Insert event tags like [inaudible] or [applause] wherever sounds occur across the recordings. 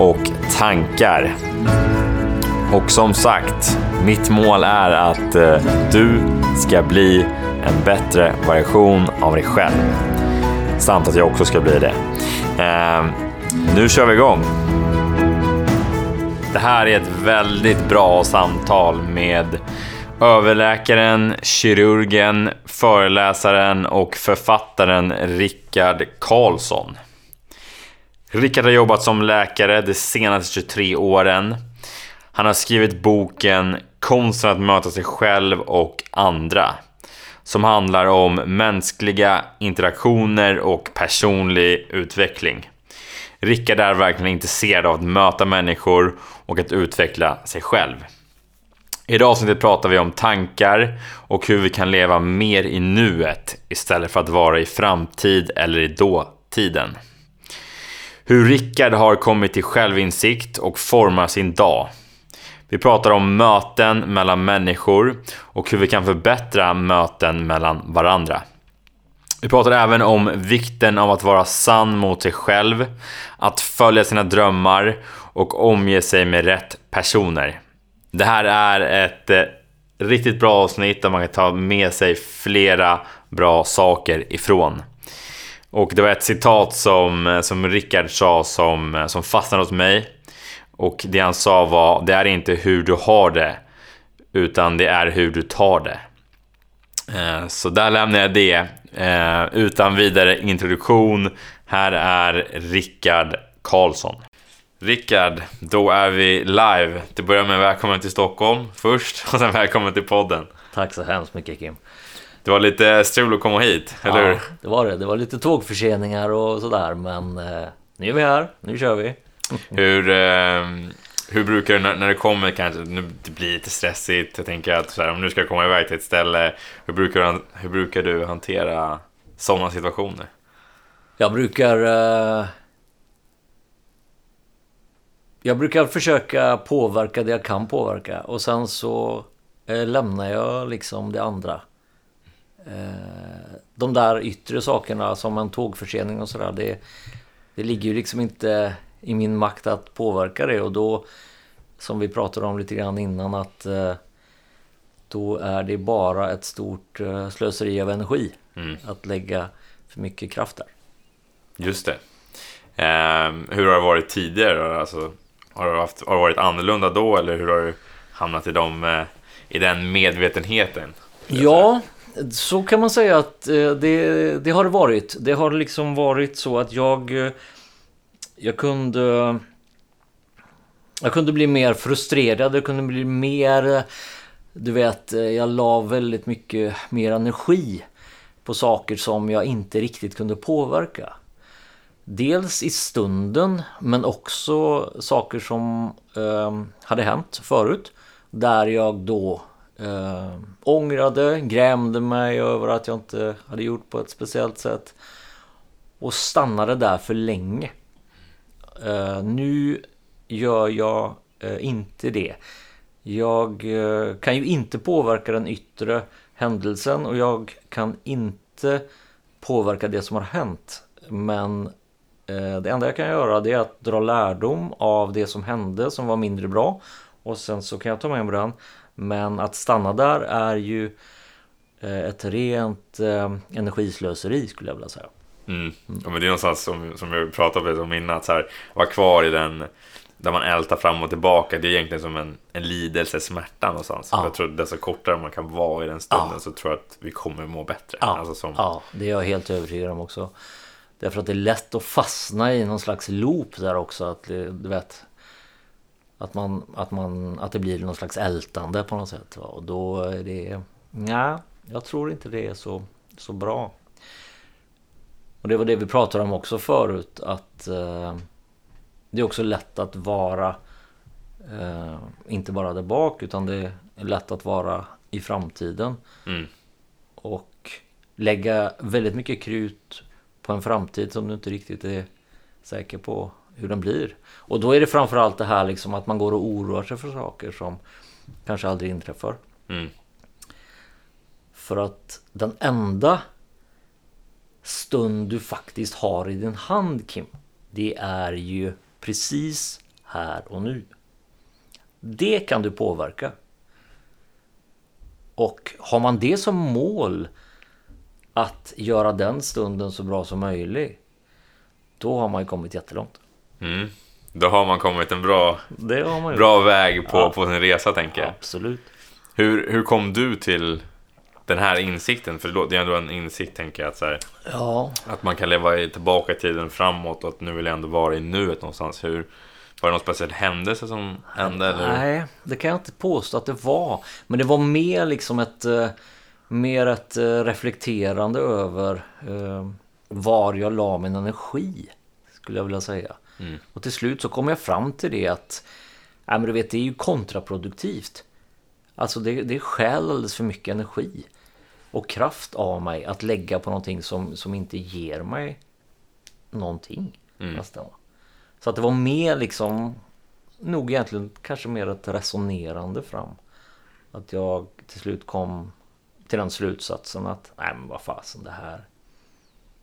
och tankar. Och som sagt, mitt mål är att eh, du ska bli en bättre version av dig själv. Samt att jag också ska bli det. Ehm, nu kör vi igång. Det här är ett väldigt bra samtal med överläkaren, kirurgen, föreläsaren och författaren Rickard Karlsson. Rickard har jobbat som läkare de senaste 23 åren. Han har skrivit boken Konsten att möta sig själv och andra som handlar om mänskliga interaktioner och personlig utveckling. Rickard är verkligen intresserad av att möta människor och att utveckla sig själv. I det avsnittet pratar vi om tankar och hur vi kan leva mer i nuet istället för att vara i framtid eller i dåtiden. Hur Rickard har kommit till självinsikt och formar sin dag. Vi pratar om möten mellan människor och hur vi kan förbättra möten mellan varandra. Vi pratar även om vikten av att vara sann mot sig själv, att följa sina drömmar och omge sig med rätt personer. Det här är ett eh, riktigt bra avsnitt där man kan ta med sig flera bra saker ifrån. Och det var ett citat som, eh, som Rickard sa som, eh, som fastnade hos mig. Och det han sa var, det är inte hur du har det, utan det är hur du tar det. Eh, så där lämnar jag det. Utan vidare introduktion. Här är Rickard Karlsson. Rickard, då är vi live. Till att börja med välkommen till Stockholm först [laughs] och sen välkommen till podden. Tack så hemskt mycket Kim. Det var lite strul att komma hit, eller hur? Ja, det var det. Det var lite tågförseningar och sådär, men eh, nu är vi här. Nu kör vi. [laughs] Hur, eh, hur brukar du, när, när det kommer kanske, nu det blir lite stressigt, jag tänker att så här, om du ska komma iväg till ett ställe, hur brukar du, hur brukar du hantera sådana situationer? Jag brukar... Eh, jag brukar försöka påverka det jag kan påverka och sen så eh, lämnar jag liksom det andra. Eh, de där yttre sakerna som en tågförsening och sådär, det, det ligger ju liksom inte i min makt att påverka det och då, som vi pratade om lite grann innan, att eh, då är det bara ett stort eh, slöseri av energi mm. att lägga för mycket kraft där. Just det. Eh, hur har det varit tidigare? Alltså, har det, haft, har det varit annorlunda då eller hur har du hamnat i, dem, eh, i den medvetenheten? Ja, så kan man säga att eh, det, det har det varit. Det har liksom varit så att jag, eh, jag kunde jag kunde bli mer frustrerad, jag kunde bli mer... Du vet, eh, jag la väldigt mycket mer energi på saker som jag inte riktigt kunde påverka. Dels i stunden men också saker som eh, hade hänt förut. Där jag då eh, ångrade, grämde mig över att jag inte hade gjort på ett speciellt sätt. Och stannade där för länge. Eh, nu gör jag eh, inte det. Jag eh, kan ju inte påverka den yttre händelsen och jag kan inte påverka det som har hänt. Men eh, det enda jag kan göra det är att dra lärdom av det som hände som var mindre bra. Och sen så kan jag ta med mig den. Men att stanna där är ju eh, ett rent eh, energislöseri skulle jag vilja säga. Mm. Mm. Ja, men det är någonstans som, som jag pratade om innan, att så här, vara kvar i den där man ältar fram och tillbaka. Det är egentligen som en, en lidelse, smärta någonstans. Ja. Jag tror att desto kortare man kan vara i den stunden ja. så tror jag att vi kommer må bättre. Ja. Alltså som... ja, det är jag helt övertygad om också. Därför att det är lätt att fastna i någon slags loop där också. Att, du vet, att, man, att, man, att det blir någon slags ältande på något sätt. Va? Och då är det... Nej, jag tror inte det är så, så bra. Och det var det vi pratade om också förut. Att eh, det är också lätt att vara Eh, inte bara där bak utan det är lätt att vara i framtiden. Mm. Och lägga väldigt mycket krut på en framtid som du inte riktigt är säker på hur den blir. Och då är det framförallt det här liksom att man går och oroar sig för saker som kanske aldrig inträffar. Mm. För att den enda stund du faktiskt har i din hand Kim, det är ju precis här och nu. Det kan du påverka. Och har man det som mål att göra den stunden så bra som möjligt, då har man ju kommit jättelångt. Mm. Då har man kommit en bra, bra väg på, Ja. på sin resa tänker jag. Absolut. Hur, hur kom du till den här insikten? För det är ändå en insikt tänker jag. Att, så här, Ja, att man kan leva tillbaka i tiden framåt och att nu vill jag ändå vara i nuet någonstans. Hur, var det någon speciell händelse som hände? Eller? Nej, det kan jag inte påstå att det var. Men det var mer liksom ett, eh, mer ett eh, reflekterande över eh, var jag la min energi. Skulle jag vilja säga. Mm. Och till slut så kom jag fram till det att nej, men du vet, det är ju kontraproduktivt. Alltså det, det stjäl alldeles för mycket energi och kraft av mig att lägga på någonting som, som inte ger mig någonting. Mm. Nästan. Så att det var mer liksom nog egentligen kanske mer ett resonerande fram. Att jag till slut kom till den slutsatsen att nej men vad fasen det här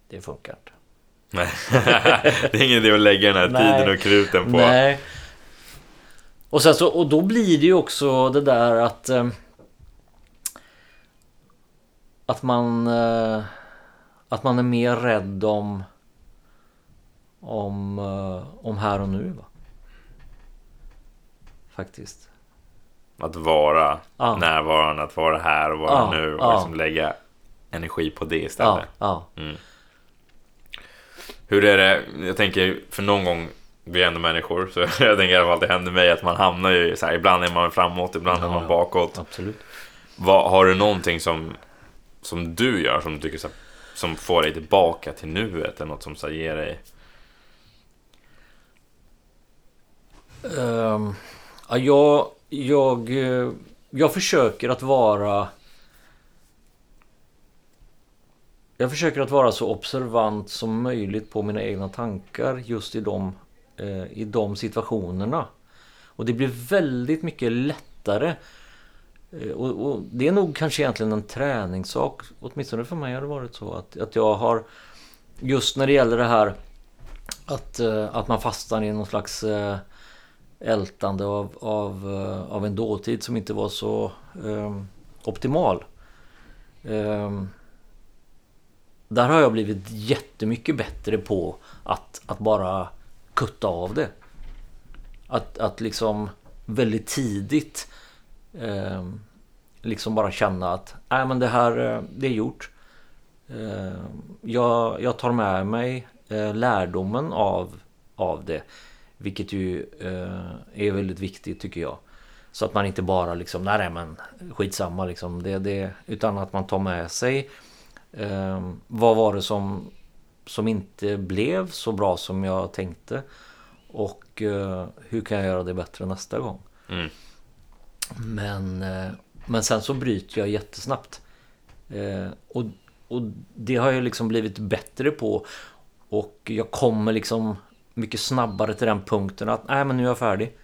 det funkar inte. [laughs] Det är ingen idé att lägga den här tiden och kruten på. Nej. Och, sen så, och då blir det ju också det där att eh, att man eh, att man är mer rädd om om, eh, om här och nu va? Faktiskt. Att vara Ja. närvarande, att vara här och vara Ja, nu och ja. liksom lägga energi på det istället. ja. Hur är det, jag tänker för någon gång, vi är ändå människor, så [laughs] jag tänker i alla fall det händer mig att man hamnar ju så här, ibland är man framåt, ibland är Ja, man ja. bakåt. Absolut. Vad, har du någonting som, som du gör som du tycker så här, som får dig tillbaka till nuet eller något som så här, ger dig Ehm, ja, jag, jag, eh, jag försöker att vara... Jag försöker att vara så observant som möjligt på mina egna tankar just i de, eh, i de situationerna. Och det blir väldigt mycket lättare. Eh, och, och det är nog kanske egentligen en träningssak. Åtminstone för mig har det varit så att, att jag har just när det gäller det här att, eh, att man fastnar i någon slags eh, ältande av, av, eh, av en dåtid som inte var så eh, optimal. Eh, där har jag blivit jättemycket bättre på att, att bara kutta av det. Att, att liksom väldigt tidigt eh, liksom bara känna att Nej, men det här eh, det är gjort. Eh, jag, jag tar med mig eh, lärdomen av, av det. Vilket ju eh, är väldigt viktigt tycker jag. Så att man inte bara liksom, nej, nej men skitsamma liksom. Det, det, utan att man tar med sig eh, vad var det som, som inte blev så bra som jag tänkte. Och eh, hur kan jag göra det bättre nästa gång. Mm. Men, eh, men sen så bryter jag jättesnabbt. Eh, och, och det har jag liksom blivit bättre på. Och jag kommer liksom mycket snabbare till den punkten att nej men nu är jag färdig.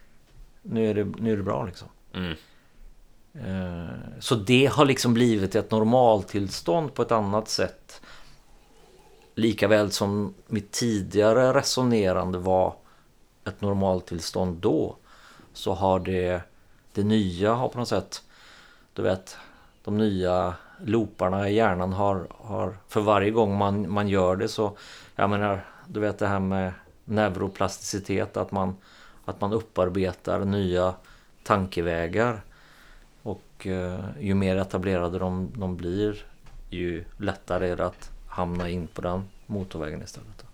Nu är det, nu är det bra liksom. Mm. Eh, så det har liksom blivit ett normaltillstånd på ett annat sätt. Likaväl som mitt tidigare resonerande var ett normaltillstånd då. Så har det, det nya har på något sätt, du vet, de nya looparna i hjärnan har, har för varje gång man, man gör det så, jag menar, du vet det här med neuroplasticitet, att man, att man upparbetar nya tankevägar. Och eh, ju mer etablerade de, de blir ju lättare är det att hamna in på den motorvägen istället.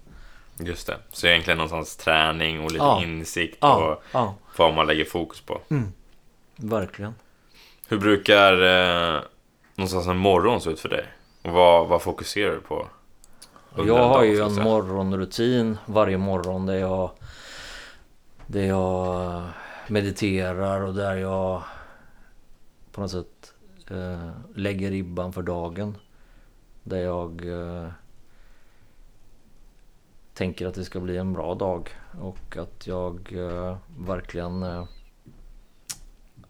Just det. Så egentligen någonstans träning och lite Ja. insikt Ja, och ja, vad man lägger fokus på. verkligen. Hur brukar eh, någonstans en morgon se ut för dig? Och vad, vad fokuserar du på? Jag har ju en morgonrutin varje morgon där jag, där jag mediterar och där jag på något sätt eh, lägger ribban för dagen. Där jag eh, tänker att det ska bli en bra dag och att jag eh, verkligen eh,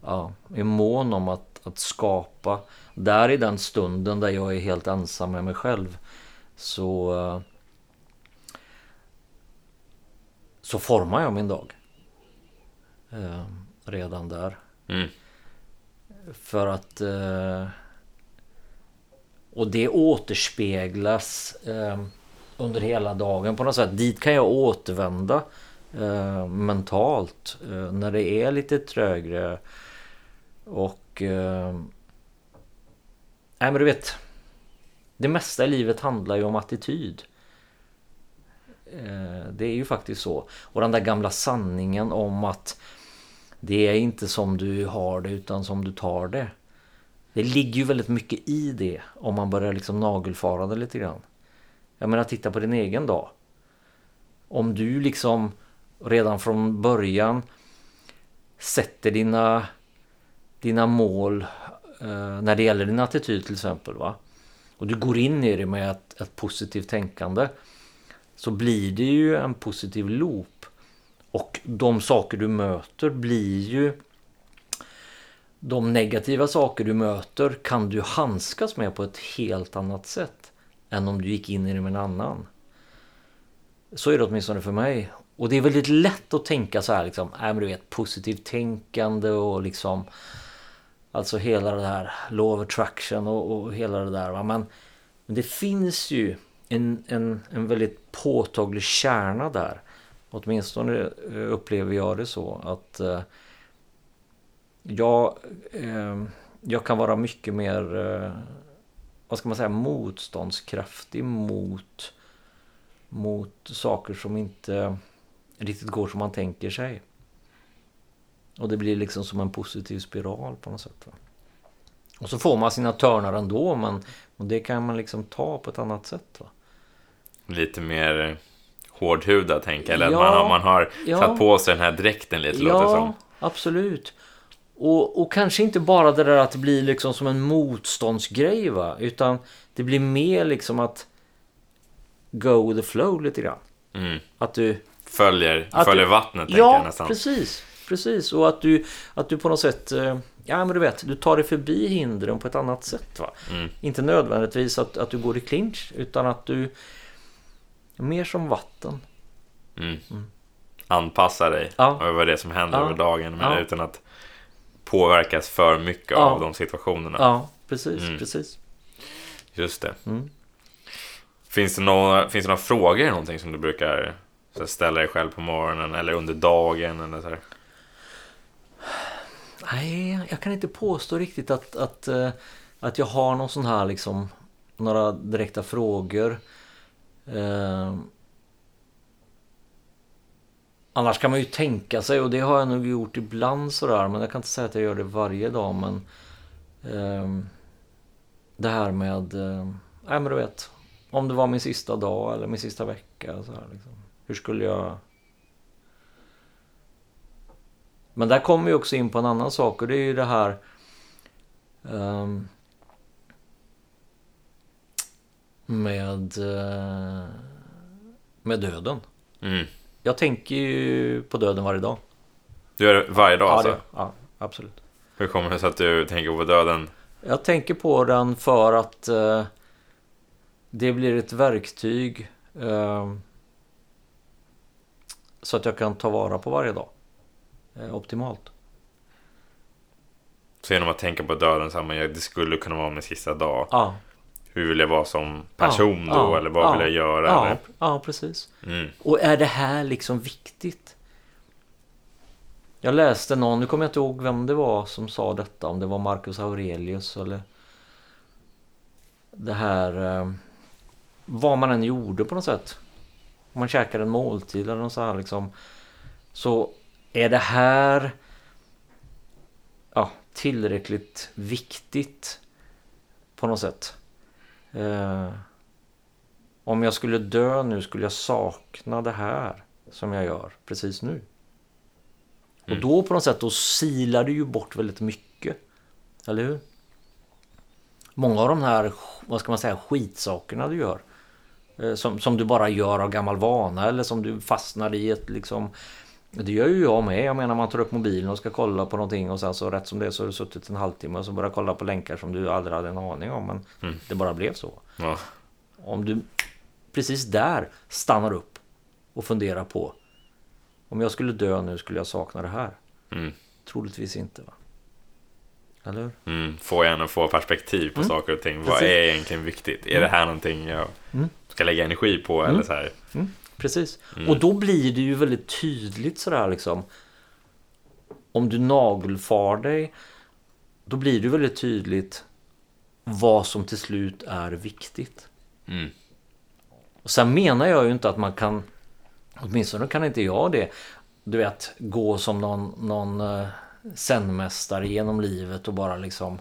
ja, är mån om att, att skapa. Där i den stunden där jag är helt ensam med mig själv så eh, så formar jag min dag. Eh, redan där. Mm. För att... Eh, och det återspeglas eh, under hela dagen på något sätt. Dit kan jag återvända eh, mentalt eh, när det är lite trögre. Och... Eh, nej men du vet. Det mesta i livet handlar ju om attityd. Eh, det är ju faktiskt så. Och den där gamla sanningen om att det är inte som du har det utan som du tar det. Det ligger ju väldigt mycket i det om man börjar liksom nagelfara det lite grann. Jag menar titta på din egen dag. Om du liksom redan från början sätter dina, dina mål eh, när det gäller din attityd till exempel. Va? Och du går in i det med ett, ett positivt tänkande. Så blir det ju en positiv loop. Och de saker du möter blir ju de negativa saker du möter kan du handskas med på ett helt annat sätt än om du gick in i det med en annan. Så är det åtminstone för mig. Och det är väldigt lätt att tänka så här liksom, äh, men du vet positivt tänkande och liksom alltså hela det här law of attraction och, och hela det där. Va? Men, men det finns ju en, en, en väldigt påtaglig kärna där. Åtminstone eh, upplever jag det så att eh, jag, eh, jag kan vara mycket mer, eh, vad ska man säga, motståndskraftig mot, mot saker som inte riktigt går som man tänker sig. Och det blir liksom som en positiv spiral på något sätt. Va? Och så får man sina törnar ändå men och det kan man liksom ta på ett annat sätt. Va? Lite mer hårdhudad tänker jag. Eller Ja, att man har, man har ja. satt på sig den här dräkten lite låter det som. Ja, absolut. Och, och kanske inte bara det där att det blir liksom som en motståndsgrej va. Utan det blir mer liksom att go with the flow lite grann. Mm. Att du... Följer, Att följer du- vattnet tänker jag Ja, nästan. precis. Precis. Och att du, att du på något sätt... eh, Ja men du vet, du tar dig förbi hindren på ett annat sätt va. Mm. Inte nödvändigtvis att, att du går i clinch utan att du... Mer som vatten. Mm. Anpassa dig Ja. över det som händer Ja. över dagen. Men Ja. utan att påverkas för mycket Ja. av de situationerna. Ja, precis. Mm. Precis. Just det. Mm. Finns det, några, finns det några frågor eller någonting som du brukar här, ställa dig själv på morgonen eller under dagen? Eller så här? Nej, jag kan inte påstå riktigt att, att, eh, att jag har någon sån här liksom några direkta frågor. Eh, annars kan man ju tänka sig och det har jag nog gjort ibland sådär men jag kan inte säga att jag gör det varje dag men eh, det här med, eh, nej men du vet, om det var min sista dag eller min sista vecka så här, liksom. Hur skulle jag Men där kommer vi också in på en annan sak och det är ju det här ehm, med, eh, med döden. Mm. Jag tänker ju på döden varje dag. Du gör det varje dag alltså? det, ja, absolut. Hur kommer det sig att du tänker på döden? Jag tänker på den för att eh, det blir ett verktyg eh, så att jag kan ta vara på varje dag. Eh, optimalt. Så genom att tänka på döden, så här, men det skulle kunna vara min sista dag. Ja, Hur vill jag vara som person Ja, då? ja, eller vad ja, vill jag göra? ja, Eller? ja, precis. Mm. Och är det här liksom viktigt? Jag läste någon, nu kommer jag inte ihåg vem det var som sa detta, om det var Marcus Aurelius eller det här eh, vad man än gjorde på något sätt. Om man käkar en måltid eller något så här liksom. Så är det här ja, tillräckligt viktigt på något sätt. Eh, om jag skulle dö nu skulle jag sakna det här som jag gör precis nu. Och då på något sätt då silar du ju bort väldigt mycket. Eller hur? Många av de här, vad ska man säga, skitsakerna du gör. eh, Som, som du bara gör av gammal vana eller som du fastnar i ett liksom det gör ju jag med. Jag menar man tar upp mobilen och ska kolla på någonting och sen så rätt som det är så har du suttit en halvtimme och så börjar kolla på länkar som du aldrig hade en aning om. Men det bara blev så. Ja. Om du precis där stannar upp och funderar på om jag skulle dö nu skulle jag sakna det här. Mm. Troligtvis inte va? Eller hur? Mm, få gärna få perspektiv på saker och ting. Vad Mm. Precis. Mm. är egentligen viktigt? Är det här någonting jag ska lägga energi på? Eller så här? Precis. Och då blir det ju väldigt tydligt sådär liksom. Om du nagelfar dig. Då blir det väldigt tydligt vad som till slut är viktigt. Mm. Och sen menar jag ju inte att man kan, åtminstone kan inte jag det, du vet, gå som någon, någon uh, zenmästare genom livet och bara liksom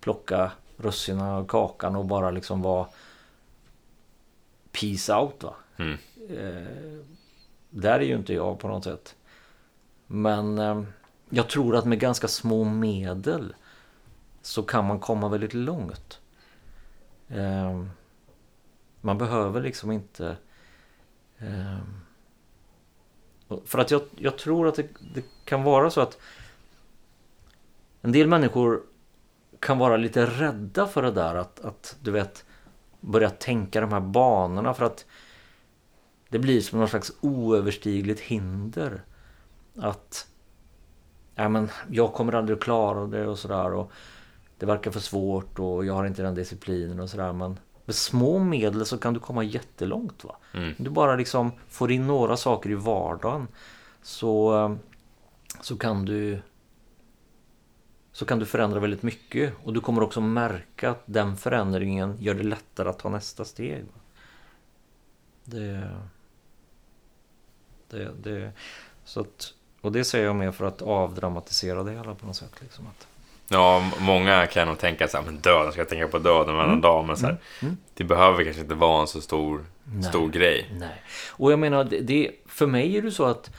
plocka russinen av kakan och bara liksom vara peace out va. Mm. Eh, där är ju inte jag på något sätt. Men eh, jag tror att med ganska små medel så kan man komma väldigt långt. Eh, man behöver liksom inte... Eh, för att jag, jag tror att det, det kan vara så att en del människor kan vara lite rädda för det där att, att du vet börja tänka de här banorna för att det blir som någon slags oöverstigligt hinder. Att ja, men jag kommer aldrig att klara det och sådär. Och det verkar för svårt och jag har inte den disciplinen och sådär. Men med små medel så kan du komma jättelångt. Va? Mm. Du bara liksom får in några saker i vardagen. Så, så kan du så kan du förändra väldigt mycket. Och du kommer också märka att den förändringen gör det lättare att ta nästa steg. Det, det, det, så att, och det säger jag med för att avdramatisera det hela på något sätt. Liksom att, Ja, många kan nog tänka så här, men döden, ska jag tänka på döden varannan dag? Men så här, Mm. det behöver kanske inte vara en så stor, stor grej. nej. Och jag menar, det, det, för mig är det så att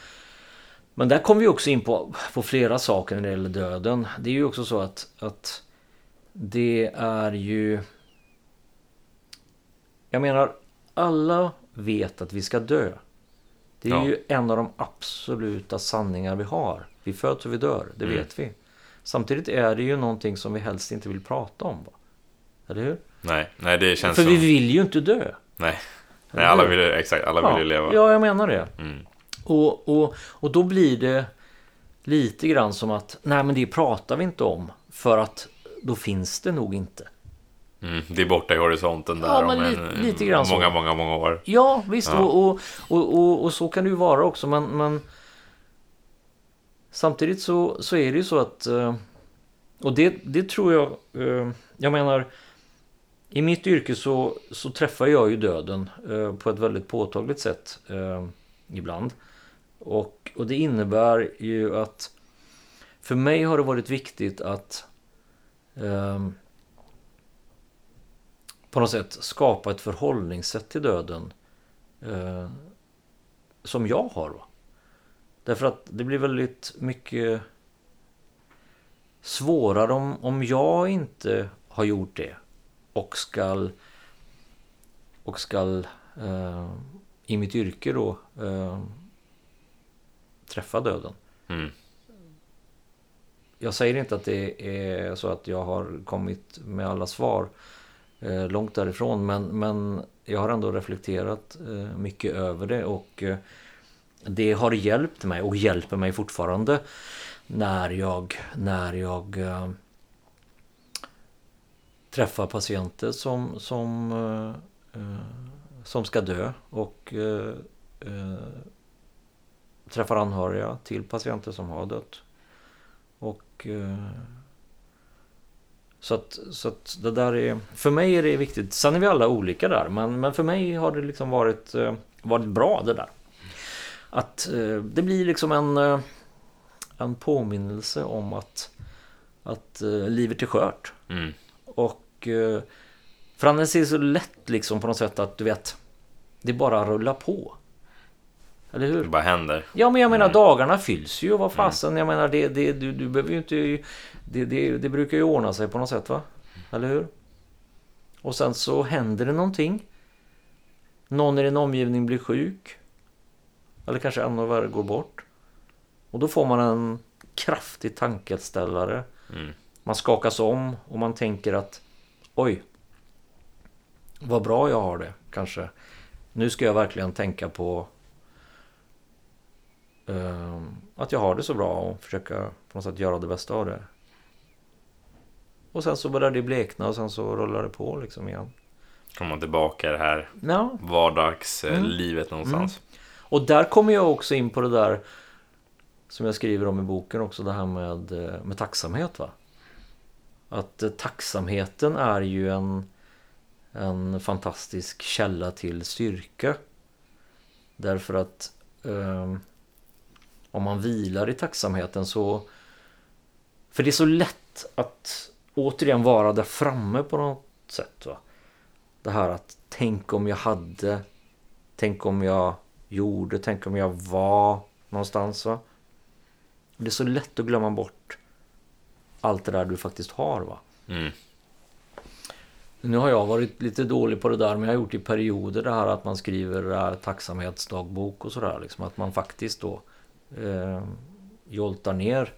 men där kommer vi också in på, på flera saker när det gäller döden. Det är ju också så att, att det är ju... Jag menar, alla vet att vi ska dö. Det är Ja. ju en av de absoluta sanningar vi har. Vi föds och vi dör, det Mm. vet vi. Samtidigt är det ju någonting som vi helst inte vill prata om. Va? Eller hur? Nej, nej det känns För som... vi vill ju inte dö. Nej, nej alla vill ju, exakt, alla vill ju leva. Ja, jag menar det. Mm. Och, och, och då blir det lite grann som att nej men det pratar vi inte om för att då finns det nog inte. Mm, det är borta i horisonten där Ja, om en, li- lite grann så. många, många, många år. Ja visst Ja. Och, och, och, och, och så kan det ju vara också men, men samtidigt så, så är det ju så att eh, och det, det tror jag eh, jag menar i mitt yrke så, så träffar jag ju döden eh, på ett väldigt påtagligt sätt ibland. Och, och det innebär ju att för mig har det varit viktigt att på något sätt skapa ett förhållningssätt till döden eh, som jag har. Va? Därför att det blir väldigt mycket svårare om, om jag inte har gjort det och skall och skall eh, i mitt yrke då eh, träffa döden. Mm. Jag säger inte att det är så att jag har kommit med alla svar eh, långt därifrån men, men jag har ändå reflekterat eh, mycket över det och eh, det har hjälpt mig och hjälper mig fortfarande när jag, när jag eh, träffar patienter som, som, eh, eh som ska dö och eh, eh, träffar anhöriga till patienter som har dött. Och eh, så att, så att det där är, för mig är det viktigt. Sen är vi alla olika där, men, men för mig har det liksom varit, eh, varit bra det där. Att eh, det blir liksom en, eh, en påminnelse om att, att livet är skört. Mm. Och för annars är det så lätt liksom på något sätt att du vet, det bara rullar på. Eller hur? Det bara händer. Ja, men jag menar dagarna fylls ju. Vad fasen, jag menar det, det, du, du behöver ju inte... Det, det, det brukar ju ordna sig på något sätt, va? Eller hur? Och sen så händer det någonting. Någon i din omgivning blir sjuk. Eller kanske ännu värre går bort. Och då får man en kraftig tankeställare. Mm. Man skakas om och man tänker att oj, vad bra jag har det kanske. Nu ska jag verkligen tänka på att jag har det så bra och försöka på något sätt göra det bästa av det. Och sen så börjar det blekna och sen så rullar det på liksom igen. Kommer man tillbaka i det här Ja, vardagslivet någonstans. och där kommer jag också in på det där som jag skriver om i boken också, det här med, eh, med tacksamhet. va Att eh, tacksamheten är ju en, en fantastisk källa till styrka. Därför att eh, om man vilar i tacksamheten så... För det är så lätt att återigen vara där framme på något sätt. va Det här att tänk om jag hade, tänk om jag gjorde, tänk om jag var någonstans. va Det är så lätt att glömma bort allt det där du faktiskt har. va Mm. Nu har jag varit lite dålig på det där, men jag har gjort i perioder det här att man skriver det här tacksamhetsdagbok och sådär. Liksom, att man faktiskt då eh, joltar ner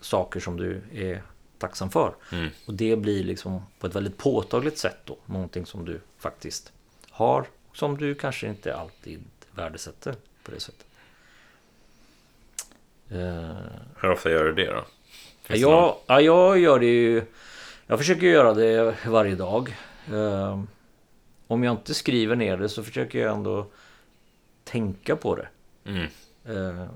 saker som du är tacksam för. Mm. Och det blir liksom på ett väldigt påtagligt sätt då, någonting som du faktiskt har, som du kanske inte alltid värdesätter på det sättet. Eh, Hur ofta gör du det då? Finns jag, ja, jag gör det ju... Jag försöker göra det varje dag. Eh, om jag inte skriver ner det så försöker jag ändå tänka på det. Mm. Eh,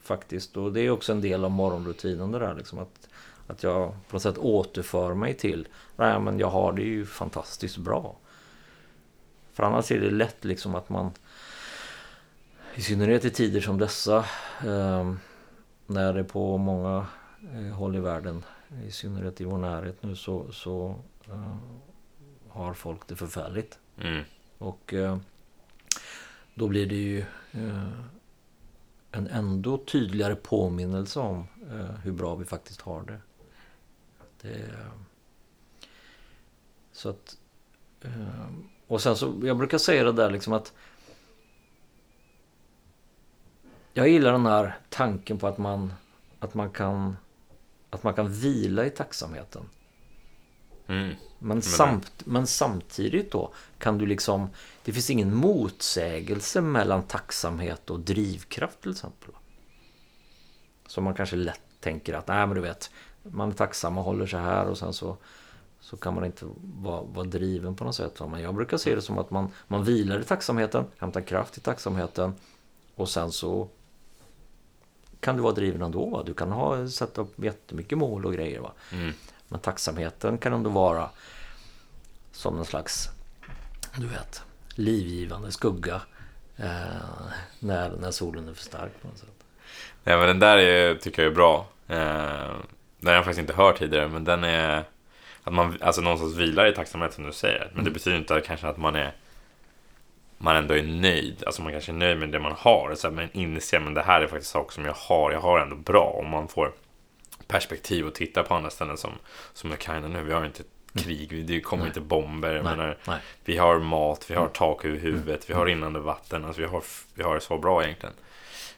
faktiskt. Och det är också en del av morgonrutinen det där. Liksom, att, att jag på något sätt återför mig till... Nej men jag har det ju fantastiskt bra. För annars är det lätt liksom att man... I synnerhet i tider som dessa. Eh, när det på många eh, håll i världen, i synnerhet i vår närhet nu, så, så eh, har folk det förfärligt. Mm. Och eh, då blir det ju eh, en ändå tydligare påminnelse om eh, hur bra vi faktiskt har det. det så att... Eh, och sen så, jag brukar säga det där liksom att jag gillar den här tanken på att man, att man kan att man kan vila i tacksamheten. Mm. Men, samt, men samtidigt då kan du liksom Det finns ingen motsägelse mellan tacksamhet och drivkraft till exempel. Så man kanske lätt tänker att nej men du vet Man är tacksam och håller sig här och sen så Så kan man inte vara, vara driven på något sätt. Men jag brukar se det som att man, man vilar i tacksamheten Hämtar kraft i tacksamheten Och sen så Kan du vara driven ändå. Va? Du kan ha, sätta upp jättemycket mål och grejer. Va? Mm. Men tacksamheten kan ändå vara som en slags, du vet, livgivande skugga eh, när, när solen är för stark på något sätt. Nej, men den där är, tycker jag är bra. Eh, den har jag faktiskt inte hört tidigare, men den är... Att man alltså någonstans vilar i tacksamhet som du säger. Men det betyder inte att, kanske att man är... Man ändå är nöjd. Alltså man kanske är nöjd med det man har. Så här, men inser men det här är faktiskt saker som jag har. Jag har ändå bra. Om man får perspektiv och titta på andra ställen som, som Ukraina nu. Vi har inte krig, det kommer Nej. inte bomber. Nej, menar, nej. vi har mat, vi har tak över huvudet, vi har rinnande vatten. Alltså vi har, vi har det så bra egentligen.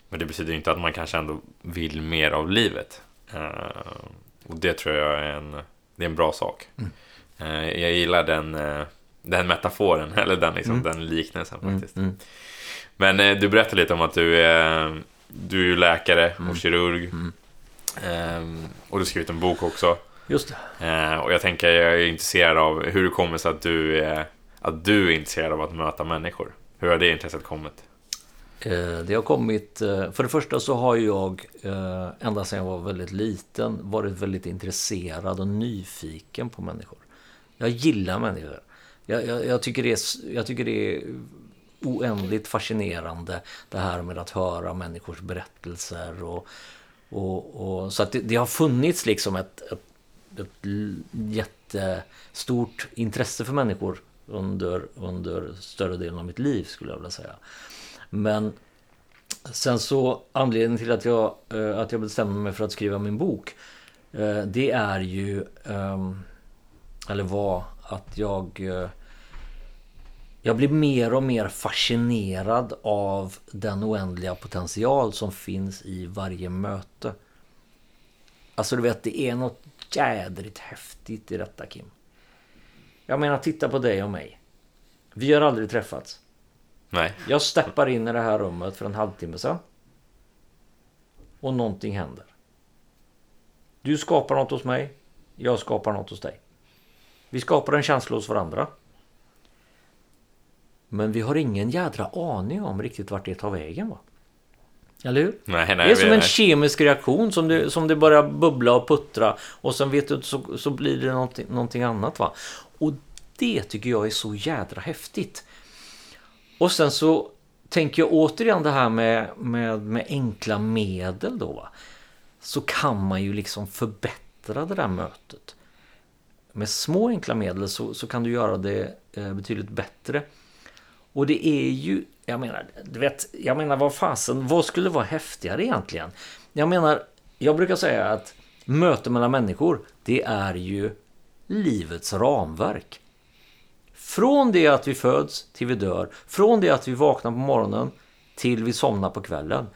Men det betyder inte att man kanske ändå vill mer av livet. Eh, och det tror jag är en, det är en bra sak. Eh, jag gillar den, eh, den metaforen, [laughs] eller den, liksom, den liknelsen faktiskt. Mm, Men eh, du berättade lite om att du är, du är läkare och kirurg. Ehm, och du har skrivit en bok också. Just det. Eh, och jag tänker, jag är intresserad av hur det kommer sig att du, är, att du är intresserad av att möta människor. Hur har det intresset kommit? Eh, Det har kommit... eh, För det första så har jag ända sedan jag var väldigt liten varit väldigt intresserad och nyfiken på människor. Jag gillar människor. Jag, jag, jag, tycker, det är, jag tycker det är oändligt fascinerande det här med att höra människors berättelser. Och, och, och, så att det, det har funnits liksom ett, ett, ett jättestort intresse för människor under, under större delen av mitt liv skulle jag vilja säga. Men Sen så anledningen till att jag, eh, att jag bestämde mig för att skriva min bok. Eh, det är ju, ehm, eller var att jag eh, jag blir mer och mer fascinerad av den oändliga potential som finns i varje möte. Alltså du vet, det är något jädrigt häftigt i detta Kim. Jag menar, titta på dig och mig. Vi har aldrig träffats. Nej. Jag steppar in i det här rummet för en halvtimme sedan. Och någonting händer. Du skapar något hos mig. Jag skapar något hos dig. Vi skapar en känsla hos varandra. Men vi har ingen jädra aning om riktigt vart det tar vägen va? Eller hur? Nej, nej, det är som en kemisk reaktion som det, som det börjar bubbla och puttra och sen vet du så, så blir det någonting, någonting annat va. Och det tycker jag är så jädra häftigt. Och sen så tänker jag återigen det här med, med, med enkla medel då va. Så kan man ju liksom förbättra det där mötet. Med små enkla medel så, så kan du göra det eh, betydligt bättre. Och det är ju, jag menar, du vet, jag menar vad fasen, vad skulle vara häftigare egentligen? Jag menar, jag brukar säga att möte mellan människor, det är ju livets ramverk. Från det att vi föds till vi dör, från det att vi vaknar på morgonen till vi somnar på kvällen,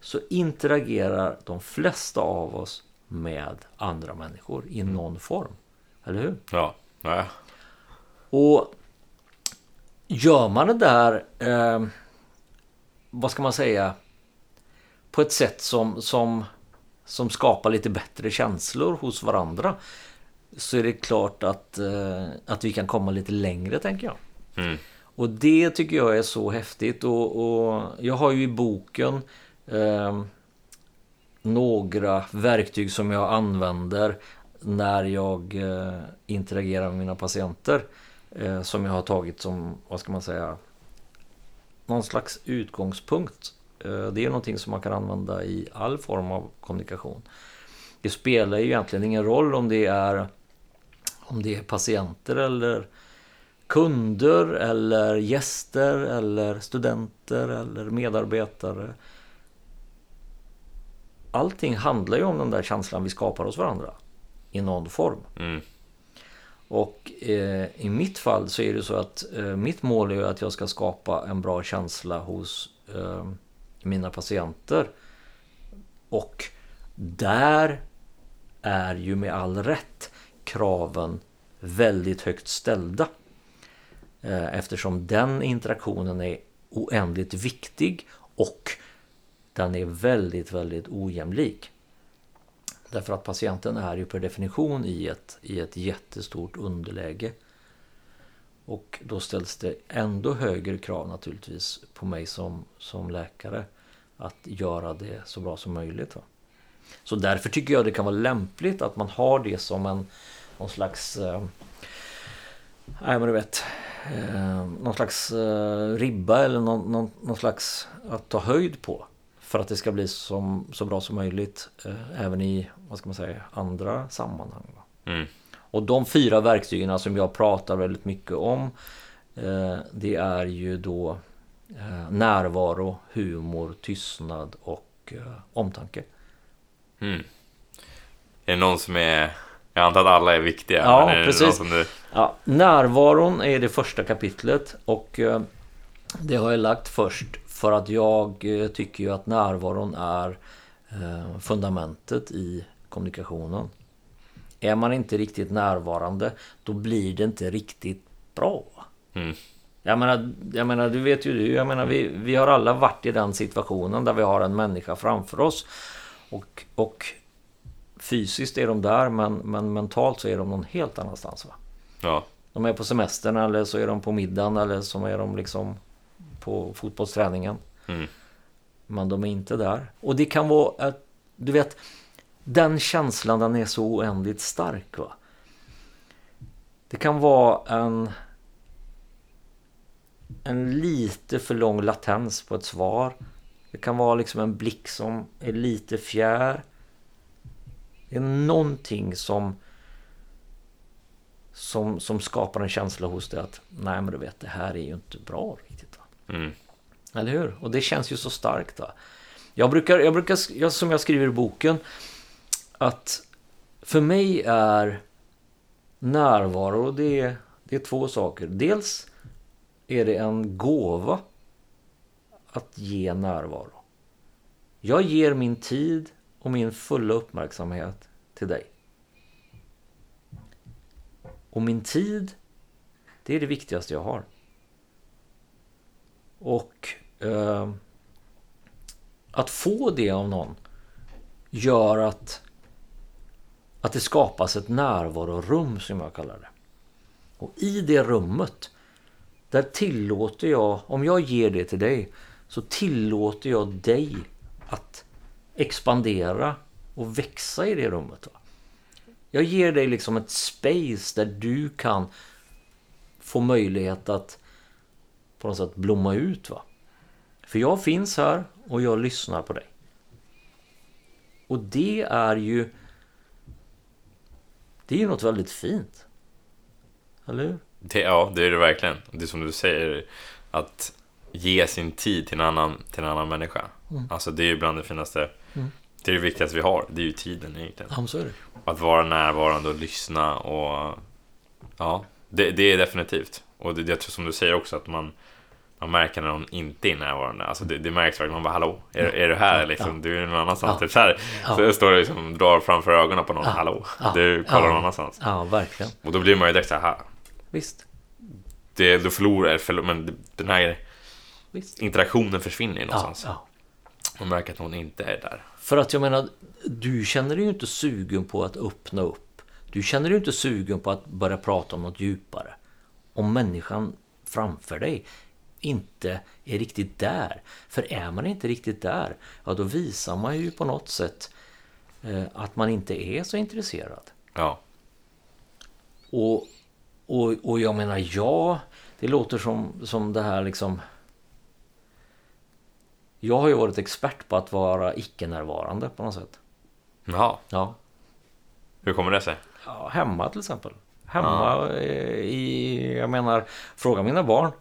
så interagerar de flesta av oss med andra människor i någon form. Eller hur? Ja. ja. Och gör man det där, eh, vad ska man säga, på ett sätt som, som, som skapar lite bättre känslor hos varandra så är det klart att, eh, att vi kan komma lite längre tänker jag. Mm. Och det tycker jag är så häftigt och, och jag har ju i boken eh, några verktyg som jag använder när jag eh, interagerar med mina patienter. Eh, som jag har tagit som, vad ska man säga, någon slags utgångspunkt. Eh, det är någonting som man kan använda i all form av kommunikation. Det spelar ju egentligen ingen roll om det är om det är patienter eller kunder eller gäster eller studenter eller medarbetare. Allting handlar ju om den där känslan vi skapar hos varandra i någon form. Mm. Och eh, i mitt fall så är det så att eh, mitt mål är att jag ska skapa en bra känsla hos eh, mina patienter. Och där är ju med all rätt kraven väldigt högt ställda. Eh, eftersom den interaktionen är oändligt viktig och den är väldigt, väldigt ojämlik. Därför att patienten är ju per definition i ett, i ett jättestort underläge. Och då ställs det ändå högre krav naturligtvis på mig som, som läkare att göra det så bra som möjligt. Va? Så därför tycker jag det kan vara lämpligt att man har det som en någon slags eh, Nej men du vet eh, Någon slags eh, ribba eller någon, någon, någon slags att ta höjd på. För att det ska bli som, så bra som möjligt eh, även i, vad ska man säga, andra sammanhang. Mm. Och de fyra verktygen som jag pratar väldigt mycket om eh, Det är ju då eh, närvaro, humor, tystnad och eh, omtanke. Mm. Är det någon som är... Jag antar att alla är viktiga. Ja, är precis. du... Ja, närvaron är det första kapitlet och eh, det har jag lagt först för att jag eh, tycker ju att närvaron är eh, fundamentet i kommunikationen. Är man inte riktigt närvarande då blir det inte riktigt bra. Mm. Jag menar, jag menar, du vet ju du, jag menar vi, vi har alla varit i den situationen där vi har en människa framför oss och, och fysiskt är de där men, men mentalt så är de någon helt annanstans. Va? Ja. De är på semestern eller så är de på middagen eller så är de liksom på fotbollsträningen. Mm. Men de är inte där. Och det kan vara att, du vet, den känslan den är så oändligt stark. va. Det kan vara en en lite för lång latens på ett svar. Det kan vara liksom en blick som är lite fjär. Det är någonting som som, som skapar en känsla hos dig att nej men du vet det här är ju inte bra riktigt. Mm. Eller hur? Och det känns ju så starkt. Då. Jag brukar, jag brukar jag, som jag skriver i boken, att för mig är närvaro, det är, det är två saker. Dels är det en gåva att ge närvaro. Jag ger min tid och min fulla uppmärksamhet till dig. Och min tid, det är det viktigaste jag har. Och eh, att få det av någon gör att, att det skapas ett närvarorum som jag kallar det. Och i det rummet, där tillåter jag, om jag ger det till dig, så tillåter jag dig att expandera och växa i det rummet. Va? Jag ger dig liksom ett space där du kan få möjlighet att på något sätt blomma ut. Va? För jag finns här och jag lyssnar på dig. Och det är ju Det är ju något väldigt fint. Eller hur? Det, ja, det är det verkligen. Det är som du säger, att ge sin tid till en annan, till en annan människa. Mm. Alltså det är ju bland det finaste. Mm. Det är det viktigaste vi har. Det är ju tiden egentligen. Ja, så är det. Att vara närvarande och lyssna och ja, det, det är definitivt. Och det, jag tror som du säger också att man man märker när någon inte är närvarande. Alltså det, det märks verkligen. Man bara hallå, är, är du här? Liksom, ja. Du är någon annanstans. Ja. Typ så här, ja. så står det liksom, drar framför ögonen på någon. Ja. Hallå, du kollar någon annanstans. Ja, verkligen. Och då blir man ju direkt så här. Visst. Det, då förlorar, förlor, men den här Visst. interaktionen försvinner ju någonstans. Ja, ja. Man märker att någon inte är där. För att jag menar, du känner dig ju inte sugen på att öppna upp. Du känner dig inte sugen på att börja prata om något djupare. Om människan framför dig inte är riktigt där. För är man inte riktigt där, ja då visar man ju på något sätt eh, att man inte är så intresserad. Ja. Och, och, och jag menar, ja, det låter som, som det här liksom jag har ju varit expert på att vara icke-närvarande på något sätt. Jaha. Ja. Hur kommer det sig? Ja, hemma till exempel. Hemma ja. i, jag menar, fråga mina barn.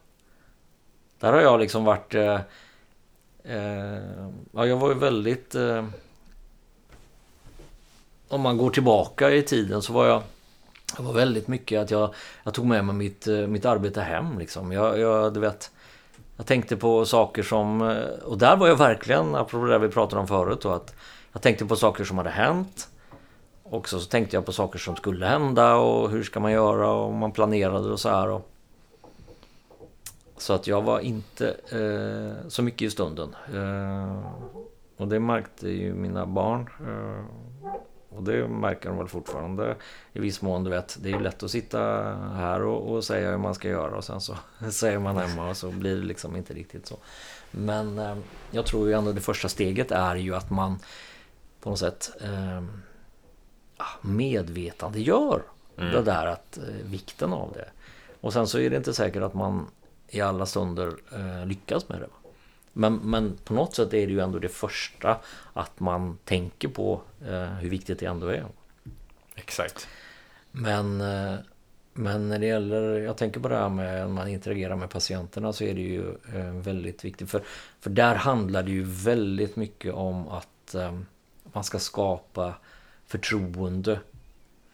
Där har jag liksom varit... Eh, eh, ja, jag var ju väldigt... Eh, om man går tillbaka i tiden så var jag... Det var väldigt mycket att jag, jag tog med mig mitt, eh, mitt arbete hem. Liksom. Jag, jag, du vet, jag tänkte på saker som... Eh, och där var jag verkligen, apropå det vi pratade om förut, då, att jag tänkte på saker som hade hänt. Och så, så tänkte jag på saker som skulle hända och hur ska man göra och man planerade och så här. Och, så att jag var inte eh, så mycket i stunden. Eh, och det märkte ju mina barn. Eh, och det märker de väl fortfarande i viss mån. Du vet, det är ju lätt att sitta här och, och, säga hur man ska göra och sen så [laughs] säger man hemma och så blir det liksom inte riktigt så. Men eh, jag tror ju ändå det första steget är ju att man på något sätt eh, medvetandegör mm. det där att eh, vikten av det. Och sen så är det inte säkert att man i alla stunder eh, lyckas med det. Men, men på något sätt är det ju ändå det första att man tänker på eh, hur viktigt det ändå är. Exakt. Men, eh, men när det gäller, jag tänker på det här med när man interagerar med patienterna så är det ju eh, väldigt viktigt. För, för där handlar det ju väldigt mycket om att eh, man ska skapa förtroende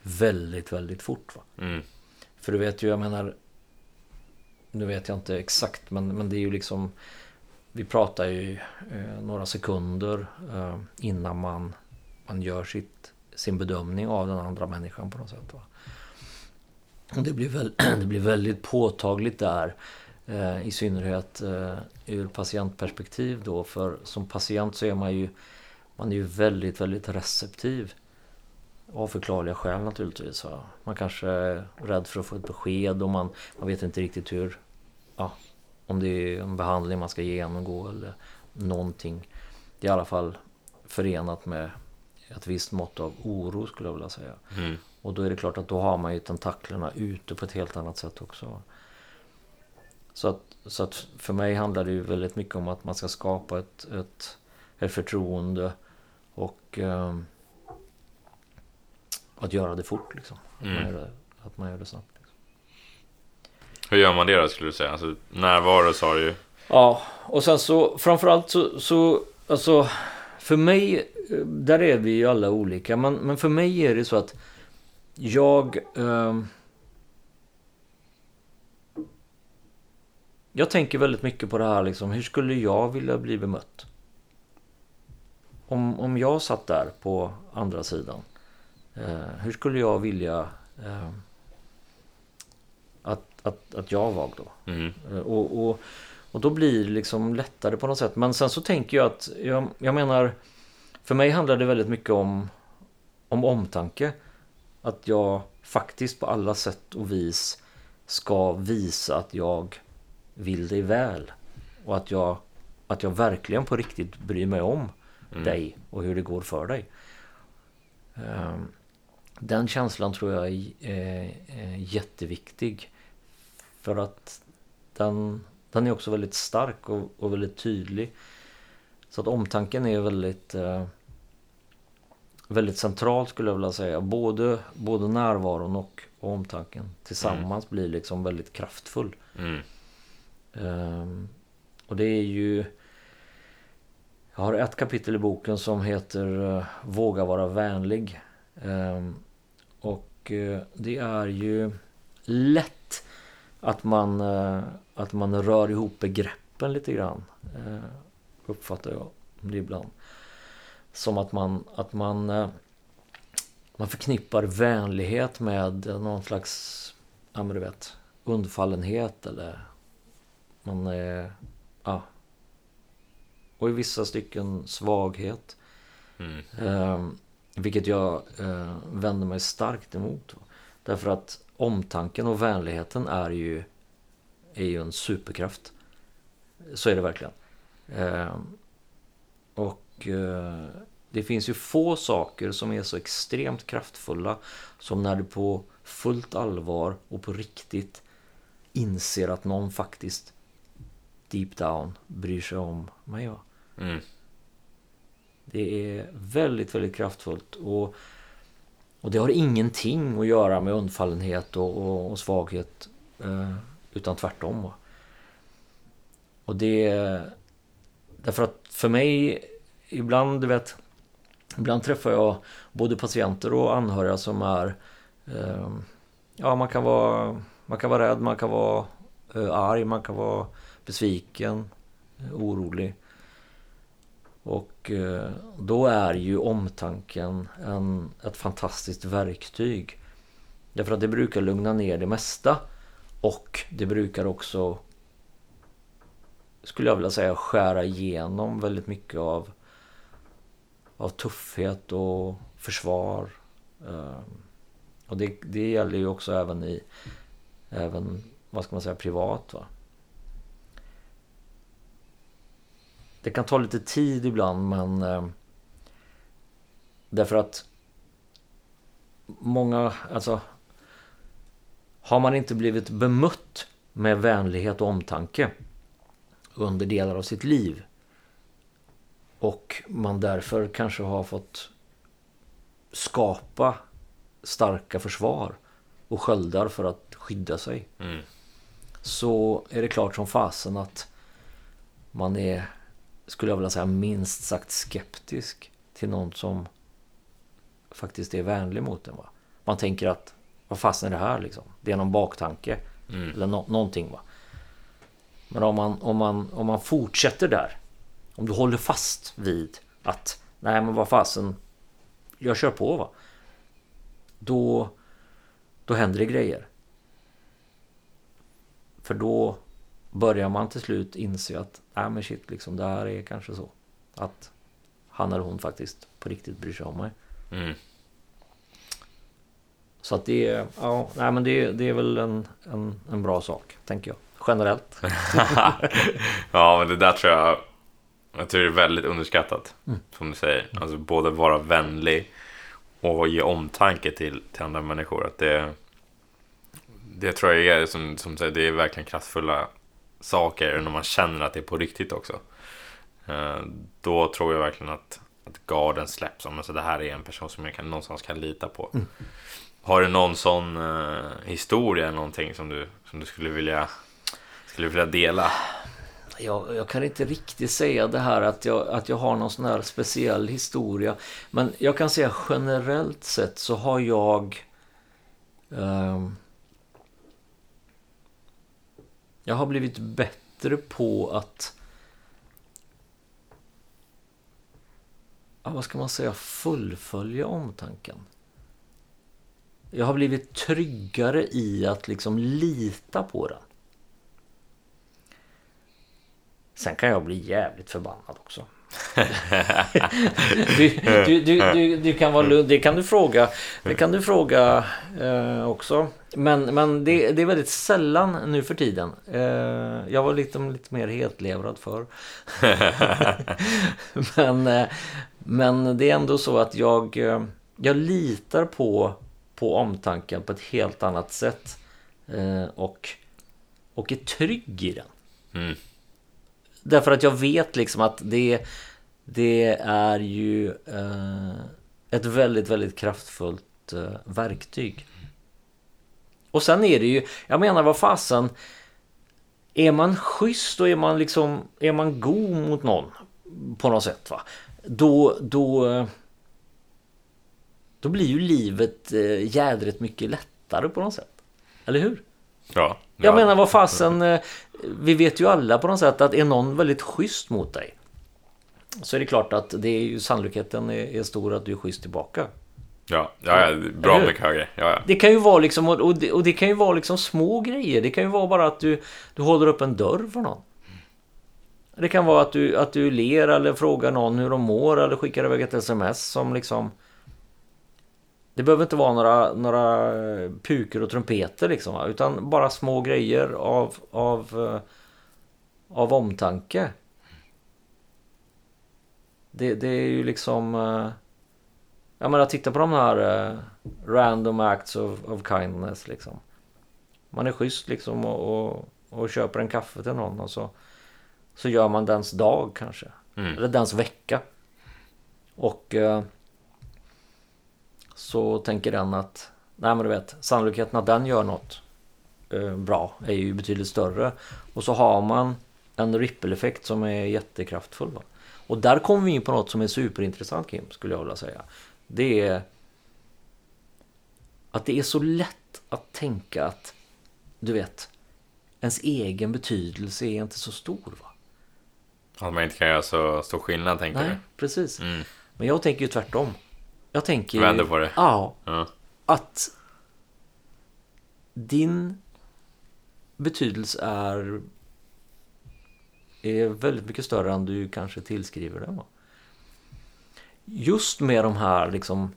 väldigt, väldigt fort. Va? Mm. För du vet ju, jag menar, nu vet jag inte exakt men, men det är ju liksom Vi pratar ju eh, några sekunder eh, innan man, man gör sitt, sin bedömning av den andra människan på något sätt. Va? Och det, blir väl, [clears throat] det blir väldigt påtagligt där eh, i synnerhet eh, ur patientperspektiv då för som patient så är man ju man är ju väldigt, väldigt receptiv av förklarliga skäl naturligtvis. Va? Man kanske är rädd för att få ett besked och man, man vet inte riktigt hur ja, om det är en behandling man ska genomgå eller någonting. Det är i alla fall förenat med ett visst mått av oro skulle jag vilja säga. Mm. Och då är det klart att då har man ju tentaklerna ute på ett helt annat sätt också. Så att, så att för mig handlar det ju väldigt mycket om att man ska skapa ett, ett, ett förtroende och eh, att göra det fort liksom. Mm. Att, man gör det, att man gör det snabbt. Hur gör man det då skulle du säga? Alltså, närvaro sa du ju. Ja, och sen så framförallt så, så alltså för mig, eh, där är vi ju alla olika, men, men för mig är det så att jag... Eh, jag tänker väldigt mycket på det här liksom, hur skulle jag vilja bli bemött? Om, om jag satt där på andra sidan, eh, hur skulle jag vilja eh, att, att, jag var då? Mm. Eh, och, och, och då blir det liksom lättare på något sätt. Men sen så tänker jag att, jag, jag menar, för mig handlar det väldigt mycket om, om omtanke. Att jag faktiskt på alla sätt och vis ska visa att jag vill dig väl. Och att jag, att jag verkligen på riktigt bryr mig om Mm. dig och hur det går för dig. Ehm, Den känslan tror jag är, är, är jätteviktig. För att den, den är också väldigt stark och, och väldigt tydlig. Så att omtanken är väldigt eh, väldigt central skulle jag vilja säga. Både, både närvaron och, och omtanken tillsammans blir liksom väldigt kraftfull. Mm. Ehm, och det är ju... Jag har ett kapitel i boken som heter eh, Våga vara vänlig. Ehm, och eh, det är ju lätt att man, eh, att man rör ihop begreppen lite grann. Eh, uppfattar jag det ibland. Som att man, att man, eh, man förknippar vänlighet med någon slags, ja men du vet, undfallenhet eller man är, ja. Och i vissa stycken svaghet. Mm. Eh, vilket jag eh, vänder mig starkt emot. Därför att omtanken och vänligheten är ju, är ju en superkraft. Så är det verkligen. Eh, och eh, det finns ju få saker som är så extremt kraftfulla som när du på fullt allvar och på riktigt inser att någon faktiskt deep down bryr sig om mig. Mm. Det är väldigt, väldigt kraftfullt. Och, och det har ingenting att göra med undfallenhet och, och, och svaghet. Eh, utan tvärtom. va. Och det... Därför att för mig, ibland, du vet... Ibland träffar jag både patienter och anhöriga som är... Eh, ja, man kan vara, man kan vara rädd, man kan vara eh, arg, man kan vara besviken, eh, orolig. Och eh, då är ju omtanken en, ett fantastiskt verktyg. Därför att det brukar lugna ner det mesta. Och det brukar också, skulle jag vilja säga, skära igenom väldigt mycket av, av tuffhet och försvar. Ehm, och det, det gäller ju också även i, även, vad ska man säga, privat. Va? Det kan ta lite tid ibland men eh, därför att många, alltså har man inte blivit bemött med vänlighet och omtanke under delar av sitt liv och man därför kanske har fått skapa starka försvar och sköldar för att skydda sig Mm. så är det klart som fasen att man är, skulle jag vilja säga, minst sagt skeptisk till någon som faktiskt är vänlig mot en. Va? Man tänker att, vad fasen är det här liksom? Det är någon baktanke. Mm. Eller nå- någonting va. Men om man, om, man, om man fortsätter där. Om du håller fast vid att, nej men vad fasen, jag kör på va. Då, då händer det grejer. För då börjar man till slut inse att, nej men shit liksom, det här är kanske så. Att han eller hon faktiskt på riktigt bryr sig om mig. Mm. Så att det är, ja, nej men det, det är väl en, en, en bra sak, tänker jag. Generellt. [laughs] ja, men det där tror jag, jag tror det är väldigt underskattat. Som du säger. Alltså både vara vänlig och ge omtanke till, till andra människor. Att det, det tror jag är, som, som säger, det är verkligen kraftfulla saker när man känner att det är på riktigt också. Eh, Då tror jag verkligen att, att garden släpps. Om alltså det här är en person som jag kan, någonstans kan lita på. Har du någon sån eh, historia någonting som du, som du skulle vilja skulle vilja dela? Jag, jag, kan inte riktigt säga det här att jag, att jag har någon sån här speciell historia. Men jag kan säga generellt sett så har jag... Eh, jag har blivit bättre på att... Ja, vad ska man säga? Fullfölja omtanken. Jag har blivit tryggare i att liksom lita på den. Sen kan jag bli jävligt förbannad också du, du, du, du, kan vara lugn, det kan du fråga, det kan du fråga eh, också. Men, men det, det, är väldigt sällan nu för tiden. Eh, jag var lite, lite mer hetlevrad för. [laughs] men, eh, men det är ändå så att jag, eh, jag litar på, på omtanken på ett helt annat sätt. Eh, och, och är trygg i den. Mm. Därför att jag vet liksom att det, det är ju eh, ett väldigt, väldigt kraftfullt eh, verktyg. Och sen är det ju, jag menar vad fasen, är man schysst och är man liksom, är man god mot någon på något sätt va, då, då, då blir ju livet eh, jädrigt mycket lättare på något sätt. Eller hur? Ja. Jag ja. menar vad fasen, eh, vi vet ju alla på något sätt att är någon väldigt schysst mot dig så är det klart att det är ju sannolikheten är, är stor att du är schysst tillbaka. Ja, ja, ja bra mycket högre. Ja, ja. Det kan ju vara liksom, och det, och det kan ju vara liksom små grejer. Det kan ju vara bara att du, du håller upp en dörr för någon. Det kan vara att du, att du ler eller frågar någon hur de mår eller skickar iväg ett sms som liksom... Det behöver inte vara några, några puker och trumpeter liksom. Utan bara små grejer av, av, eh, av omtanke. Det, det är ju liksom... Uh, jag menar, titta på de här random acts of, of kindness liksom. Man är schysst liksom och, och, och, köper en kaffe till någon och så, så gör man dens dag kanske. Mm. Eller dens vecka. Och så tänker den att, nej men du vet, sannolikheten att den gör något uh, bra är ju betydligt större. Och så har man en ripple-effekt som är jättekraftfull. Va? Och där kommer vi in på något som är superintressant Kim, skulle jag vilja säga. Det är att det är så lätt att tänka att, du vet, ens egen betydelse är inte så stor. va? Att man inte kan göra så stor skillnad, tänker Nej, du? precis. Mm. Men jag tänker ju tvärtom. Jag tänker... Vänder på det? Ja. ja. Att din betydelse är är väldigt mycket större än du kanske tillskriver den. Just med de här liksom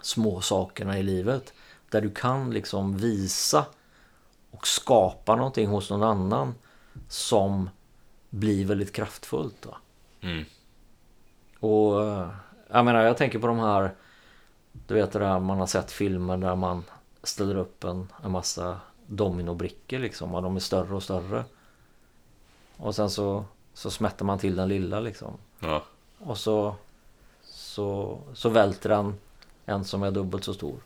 små sakerna i livet där du kan liksom visa och skapa någonting hos någon annan som blir väldigt kraftfullt. Mm. Och jag menar, jag tänker på de här, du vet det där man har sett filmer där man ställer upp en, en massa dominobrickor liksom och de är större och större. Och sen så, så smätter man till den lilla liksom. Ja. Och så, så, så välter den en som är dubbelt så stor.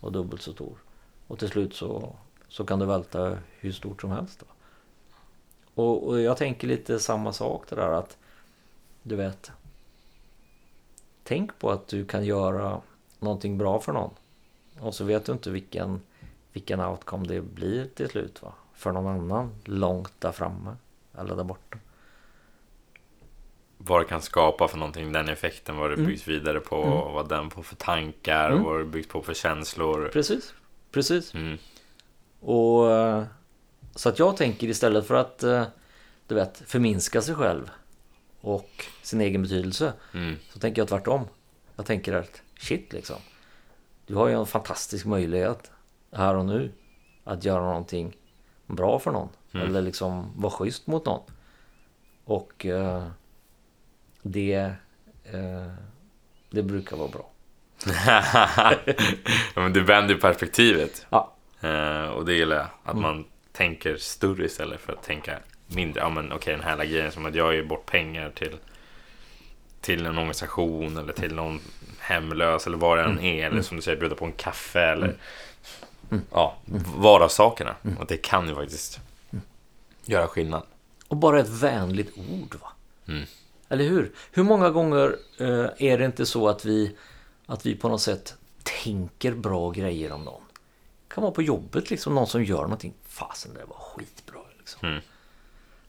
Och dubbelt så stor. Och till slut så, så kan du välta hur stort som helst. Då. Och, och jag tänker lite samma sak det där att du vet. Tänk på att du kan göra någonting bra för någon. Och så vet du inte vilken, vilken outcome det blir till slut va. För någon annan långt där framme eller där borta. Vad det kan skapa för någonting, den effekten, vad det mm. byggs vidare på, mm. vad den får för tankar, mm. vad det byggs på för känslor. Precis, precis. Mm. Och eh, så att jag tänker istället för att eh, du vet, förminska sig själv och sin egen betydelse. Mm. Så tänker jag tvärtom. Jag tänker att shit liksom. Du har ju en fantastisk möjlighet här och nu att göra någonting bra för någon. Mm. Eller liksom vara schysst mot någon. Och eh, det, eh, det brukar vara bra. [laughs] ja, men du vänder perspektivet. Ja. Eh, och det gillar jag. Att mm. man tänker större istället för att tänka mindre. Ja men okej okay, den här grejen som att jag ger bort pengar till till en organisation eller till någon hemlös eller vad det än mm. är. Eller mm. som du säger, bjuda på en kaffe eller mm. mm. ja, vardagssakerna. Mm. Och det kan ju faktiskt göra skillnad. Och bara ett vänligt ord. va? Eller hur? Hur många gånger eh, är det inte så att vi, att vi på något sätt tänker bra grejer om någon? Det kan vara på jobbet, liksom någon som gör någonting. Fasen, det var skitbra. Liksom.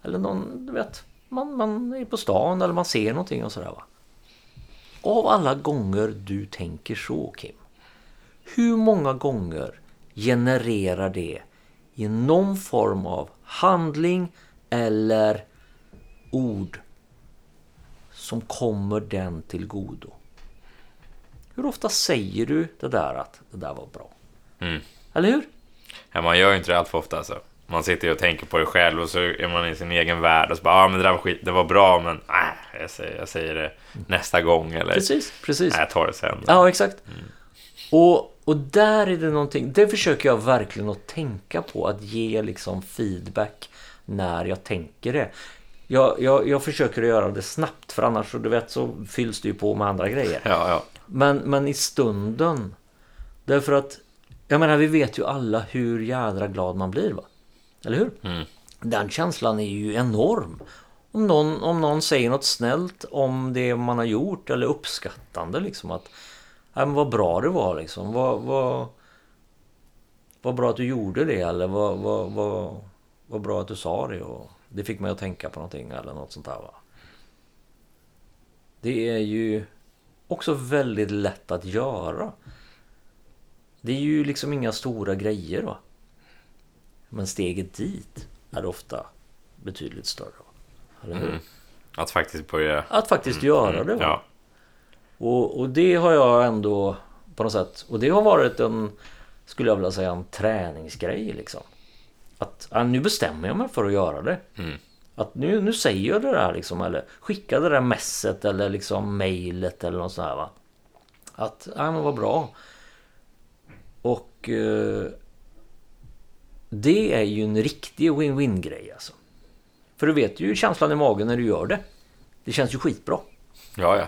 Eller någon, du vet, man, man är på stan eller man ser någonting och sådär va. Av alla gånger du tänker så Kim. Hur många gånger genererar det i någon form av handling eller ord som kommer den till godo? Hur ofta säger du det där att det där var bra? Mm. Eller hur? Ja, man gör ju inte det allt för ofta alltså. Man sitter ju och tänker på det själv och så är man i sin egen värld och så bara, ja ah, men det där var skit, det var bra men äh, jag, säger, jag säger det nästa gång eller Precis, precis. nej, jag tar det sen. Ja, exakt. Och, och där är det någonting, det försöker jag verkligen att tänka på, att ge liksom feedback när jag tänker det. Jag, jag, jag försöker att göra det snabbt, för annars så, du vet, så fylls det ju på med andra grejer. Ja, ja. Men, men i stunden, därför att, jag menar vi vet ju alla hur jädra glad man blir va? Eller hur? Mm. Den känslan är ju enorm. Om någon, om någon säger något snällt om det man har gjort eller uppskattande liksom att ja, men vad bra det var liksom. Vad, vad, vad bra att du gjorde det eller vad, vad, vad, vad bra att du sa det och det fick mig att tänka på någonting eller något sånt där va. Det är ju också väldigt lätt att göra. Det är ju liksom inga stora grejer va. Men steget dit är ofta betydligt större. Mm. Att faktiskt börja... Att faktiskt göra det. Va? Ja. Och, och det har jag ändå på något sätt. Och det har varit en, skulle jag vilja säga, en träningsgrej liksom. Att ja, nu bestämmer jag mig för att göra det. Mm. Att nu, nu säger jag det där liksom. Eller skickar det där messet eller liksom mejlet eller något sånt här va. Att, ja men vad bra. Och eh, det är ju en riktig win-win grej alltså. För du vet ju känslan i magen när du gör det. Det känns ju skitbra. Ja, ja.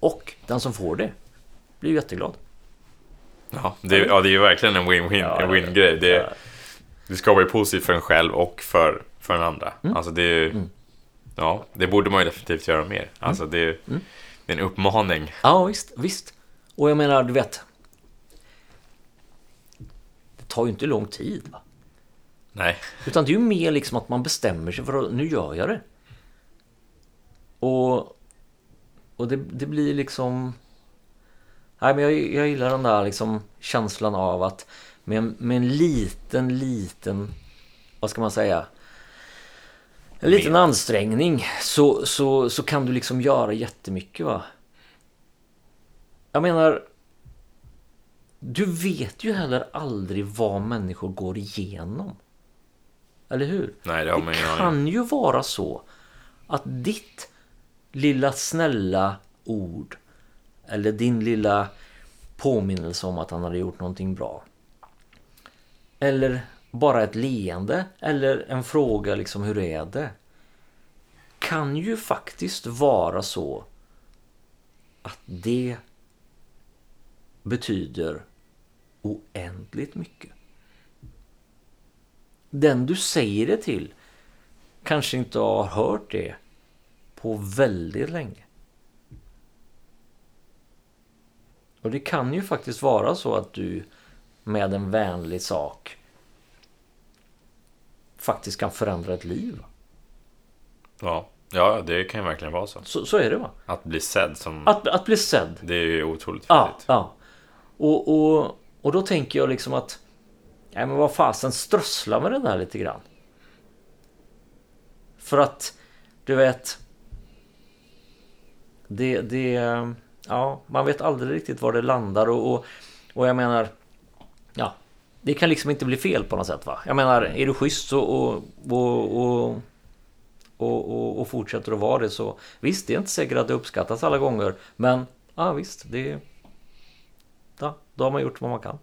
Och den som får det blir ju jätteglad. Ja, det, ja, det är ju verkligen en win-win, Ja, en det- win-grej. Det, Ja. det skapar ju positivt för en själv och för, för den andra. Mm. Alltså det är ju- Ja, det borde man ju definitivt göra mer. Alltså det är, Mm. det är en uppmaning. Ja, visst, visst. Och jag menar, du vet. Det tar ju inte lång tid. Va? Nej, Utan det är ju mer liksom att man bestämmer sig för att nu gör jag det. Och, och det, det blir liksom... Nej, men jag, jag gillar den där liksom känslan av att med, en- med en liten, liten... Vad ska man säga? En liten ansträngning så, så, så kan du liksom göra jättemycket va. Jag menar... Du vet ju heller aldrig vad människor går igenom. Eller hur? nej det har man Det ingen aning kan ju vara så att ditt lilla snälla ord eller din lilla påminnelse om att han hade gjort någonting bra. Eller bara ett leende eller en fråga liksom hur är det? Kan ju faktiskt vara så att det betyder oändligt mycket. Den du säger det till kanske inte har hört det på väldigt länge. Och det kan ju faktiskt vara så att du med en vänlig sak faktiskt kan förändra ett liv. Ja, ja det kan ju verkligen vara så. Så, så är det va? Att bli sedd som... Att, att bli sedd. Det är ju otroligt Ja, viktigt. ja. Och, och, och då tänker jag liksom att Nej men vad fasen strössla med den där lite grann. För att du vet det, det Ja, man vet aldrig riktigt var det landar och, och, och jag menar Ja Det kan liksom inte bli fel på något sätt va. Jag menar är du schysst och, och, och, och och, och, och fortsätter att vara det så visst, det är inte säkert att det uppskattas alla gånger men ja visst, det ja, då har man gjort vad man kan.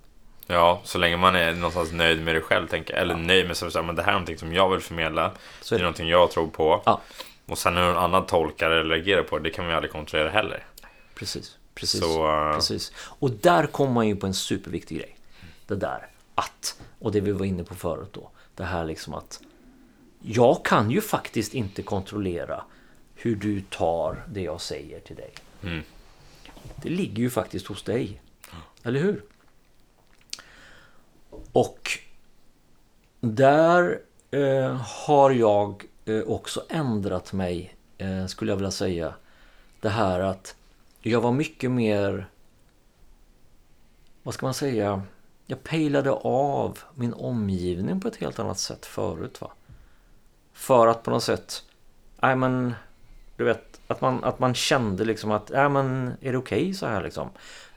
Ja, så länge man är någonstans nöjd med det själv, tänker jag. Eller nöjd med sig, men det här är någonting som jag vill förmedla. Så det är är det. någonting jag tror på. Ja. Och sen hur någon annan tolkar eller reagerar på det, det kan ju aldrig kontrollera heller. Precis, precis. Så, eh, precis. Och där kommer man ju på en superviktig grej. Det där att, och det vi var inne på förut då. Det här liksom att jag kan ju faktiskt inte kontrollera hur du tar det jag säger till dig. Mm. Det ligger ju faktiskt hos dig. Eller hur? Och där eh, har jag eh, också ändrat mig, eh, skulle jag vilja säga. Det här att jag var mycket mer, vad ska man säga, jag pejlade av min omgivning på ett helt annat sätt förut. Va? För att på något sätt, nej men, du vet, att man, att man kände liksom att, nej men, är det okej okay så här liksom?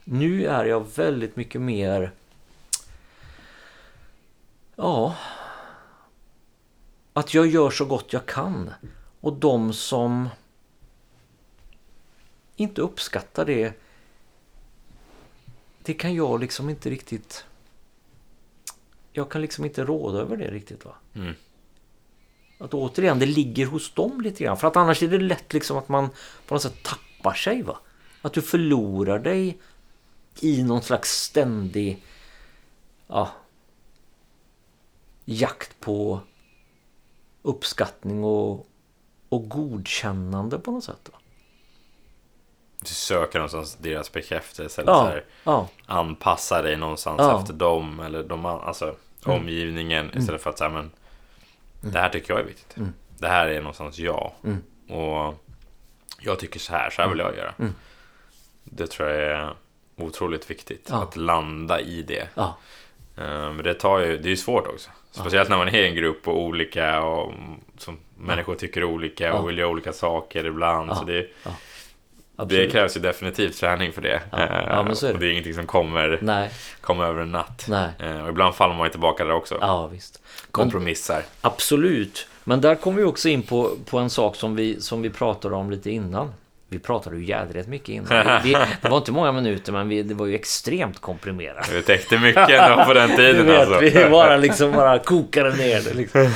Nu är jag väldigt mycket mer, ja, att jag gör så gott jag kan. Och de som inte uppskattar det, det kan jag liksom inte riktigt jag kan liksom inte råda över det riktigt. va mm. Att återigen, det ligger hos dem lite grann. För att annars är det lätt liksom att man på något sätt tappar sig. va Att du förlorar dig i någon slags ständig ja, jakt på uppskattning och, och godkännande på något sätt. Va? Du söker någonstans deras bekräftelse eller Ja, så här, ja, anpassa dig någonstans Ja. efter dem eller de, alltså, omgivningen istället för att säga men det här tycker jag är viktigt. Mm. Det här är någonstans jag. Mm. Och jag tycker så här, så här vill jag göra. Mm. Det tror jag är otroligt viktigt. Att landa i det. Ja, Men det tar ju, det är ju svårt också. Speciellt när man är i en grupp och olika och som människor tycker olika Ja. och vill göra olika saker ibland. Ja. Så det, det absolut. krävs ju definitivt träning för det. Ja. Ja, men är det. Och det är ingenting som kommer, Nej, kommer över en natt. nej. Eh, Och ibland faller man ju tillbaka där också. Ja, visst. Men, Kompromissar. absolut. Men där kommer vi också in på, på en sak som vi, som vi pratade om lite innan. Vi pratade ju jädrigt mycket innan. Vi, det var inte många minuter, men vi, det var ju extremt komprimerat. Det täckte mycket ändå på den tiden vet, alltså. vi bara liksom bara kokade ner det. Liksom.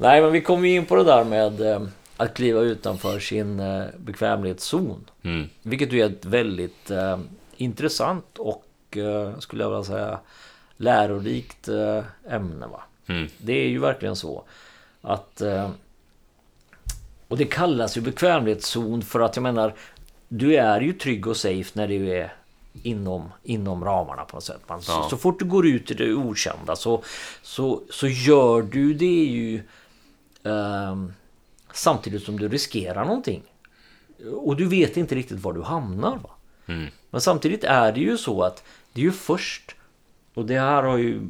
Nej, men vi kom ju in på det där med eh, att kliva utanför sin eh, bekvämlighetszon. Mm. Vilket är ett väldigt eh, intressant och eh, skulle jag vilja säga lärorikt eh, ämne. Va? Mm. Det är ju verkligen så att eh, och det kallas ju bekvämlighetszon för att jag menar du är ju trygg och safe när du är inom, inom ramarna på något sätt. Man, så, Ja. så fort du går ut i det okända så, så, så gör du det ju ehm, samtidigt som du riskerar någonting. Och du vet inte riktigt var du hamnar. Va? Mm. Men samtidigt är det ju så att det är ju först och det här har ju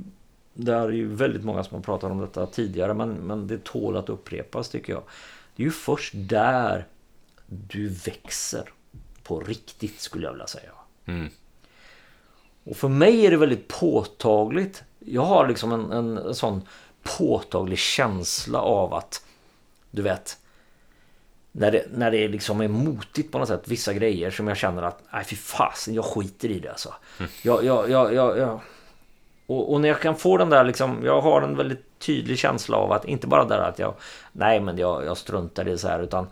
det är ju väldigt många som har pratat om detta tidigare men, men det tål att upprepas tycker jag. Det är ju först där du växer på riktigt skulle jag vilja säga. Mm. Och för mig är det väldigt påtagligt. Jag har liksom en, en, en sån påtaglig känsla av att du vet när det, när det liksom är motigt på något sätt vissa grejer som jag känner att nej fy fasen jag skiter i det alltså. Jag, jag, jag, jag, jag. Och, och när jag kan få den där liksom jag har en väldigt tydlig känsla av att inte bara där att jag nej men jag, jag struntar i det så här utan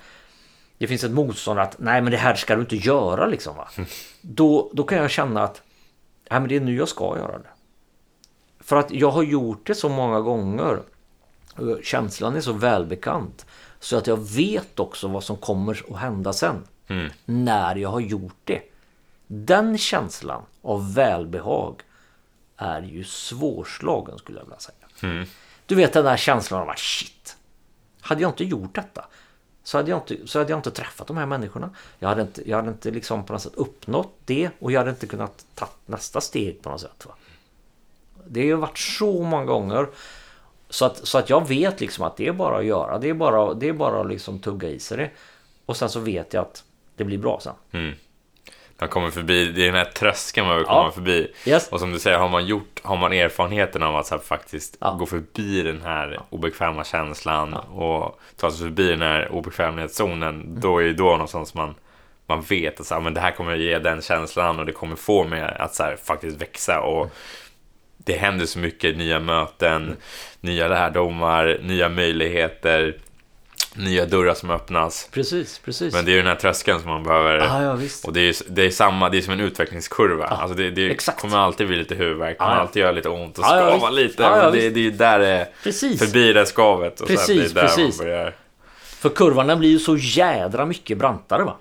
det finns ett motstånd att nej men det här ska du inte göra liksom va. Då, då kan jag känna att nej men det är nu jag ska göra det. För att jag har gjort det så många gånger. Och Känslan är så välbekant. Så att jag vet också vad som kommer att hända sen. Mm. När jag har gjort det. Den känslan av välbehag är ju svårslagen skulle jag vilja säga. Mm. Du vet den där känslan av att shit. Hade jag inte gjort detta så hade jag inte, så hade jag inte träffat de här människorna. Jag hade inte, jag hade inte liksom på något sätt uppnått det och jag hade inte kunnat ta nästa steg på något sätt. Va? Det har ju varit så många gånger så att, så att jag vet liksom att det är bara att göra. Det är bara, det är bara att liksom tugga i sig det. Och sen så vet jag att det blir bra sen. Mm. Man kommer förbi, det är den här tröskeln man vill komma Ja. förbi. Yes. Och som du säger, har man gjort, har man erfarenheten av att här, faktiskt Ja. gå förbi den här obekväma känslan och ta sig förbi den här obekvämlighetszonen, Mm. då är det då någonstans man, man vet att så här, men det här kommer ge den känslan och det kommer få mig att så här, faktiskt växa och det händer så mycket nya möten, nya lärdomar, nya möjligheter nya dörrar som öppnas. Precis, precis. Men det är ju den här tröskeln som man behöver. Ja, ja, visst. Och det är, det är samma, det är som en utvecklingskurva. alltså det, det exakt. kommer alltid bli lite huvudvärk, kommer Ja, ja. alltid göra lite ont och Ja, ja, skava visst. lite. Ja, ja, men det, det är ju där det Precis. förbi det skavet och sen Precis, det är där precis. man börjar. För den blir ju så jädra mycket brantare va?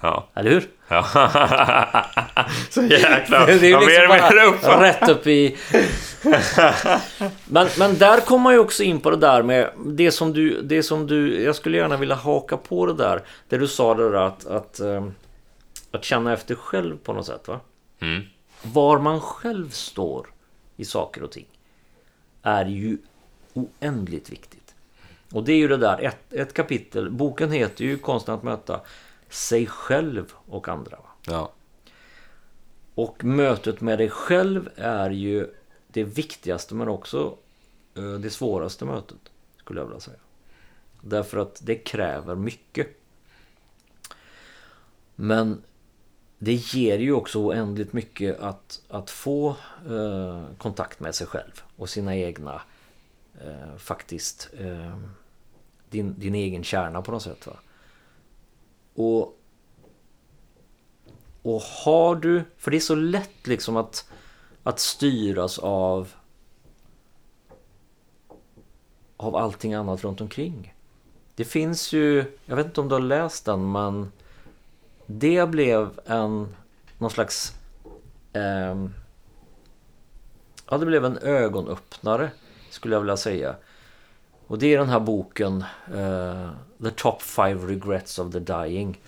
Ja. Eller hur? Ja. [laughs] Så jäkla... Det är liksom mer, mer upp. bara [laughs] rätt upp i... [laughs] Men, men där kommer man ju också in på det där med det som du... Det som du jag skulle gärna vilja haka på det där. Det du sa det där att... Att, ehm, att känna efter själv på något sätt va? Mm. Var man själv står i saker och ting är ju oändligt viktigt. Och det är ju det där, ett, ett kapitel, boken heter ju Konsten att möta sig själv och andra. Ja. Och mötet med dig själv är ju det viktigaste men också eh, det svåraste mötet. Skulle jag vilja säga. Därför att det kräver mycket. Men det ger ju också oändligt mycket att, att få eh, kontakt med sig själv och sina egna eh, faktiskt eh, din, din egen kärna på något sätt. Va? Och och har du, för det är så lätt liksom att, att styras av av allting annat runt omkring. Det finns ju, jag vet inte om du har läst den men det blev en någon slags eh, ja det blev en ögonöppnare skulle jag vilja säga. Och det är den här boken eh, The Top Five Regrets of the Dying.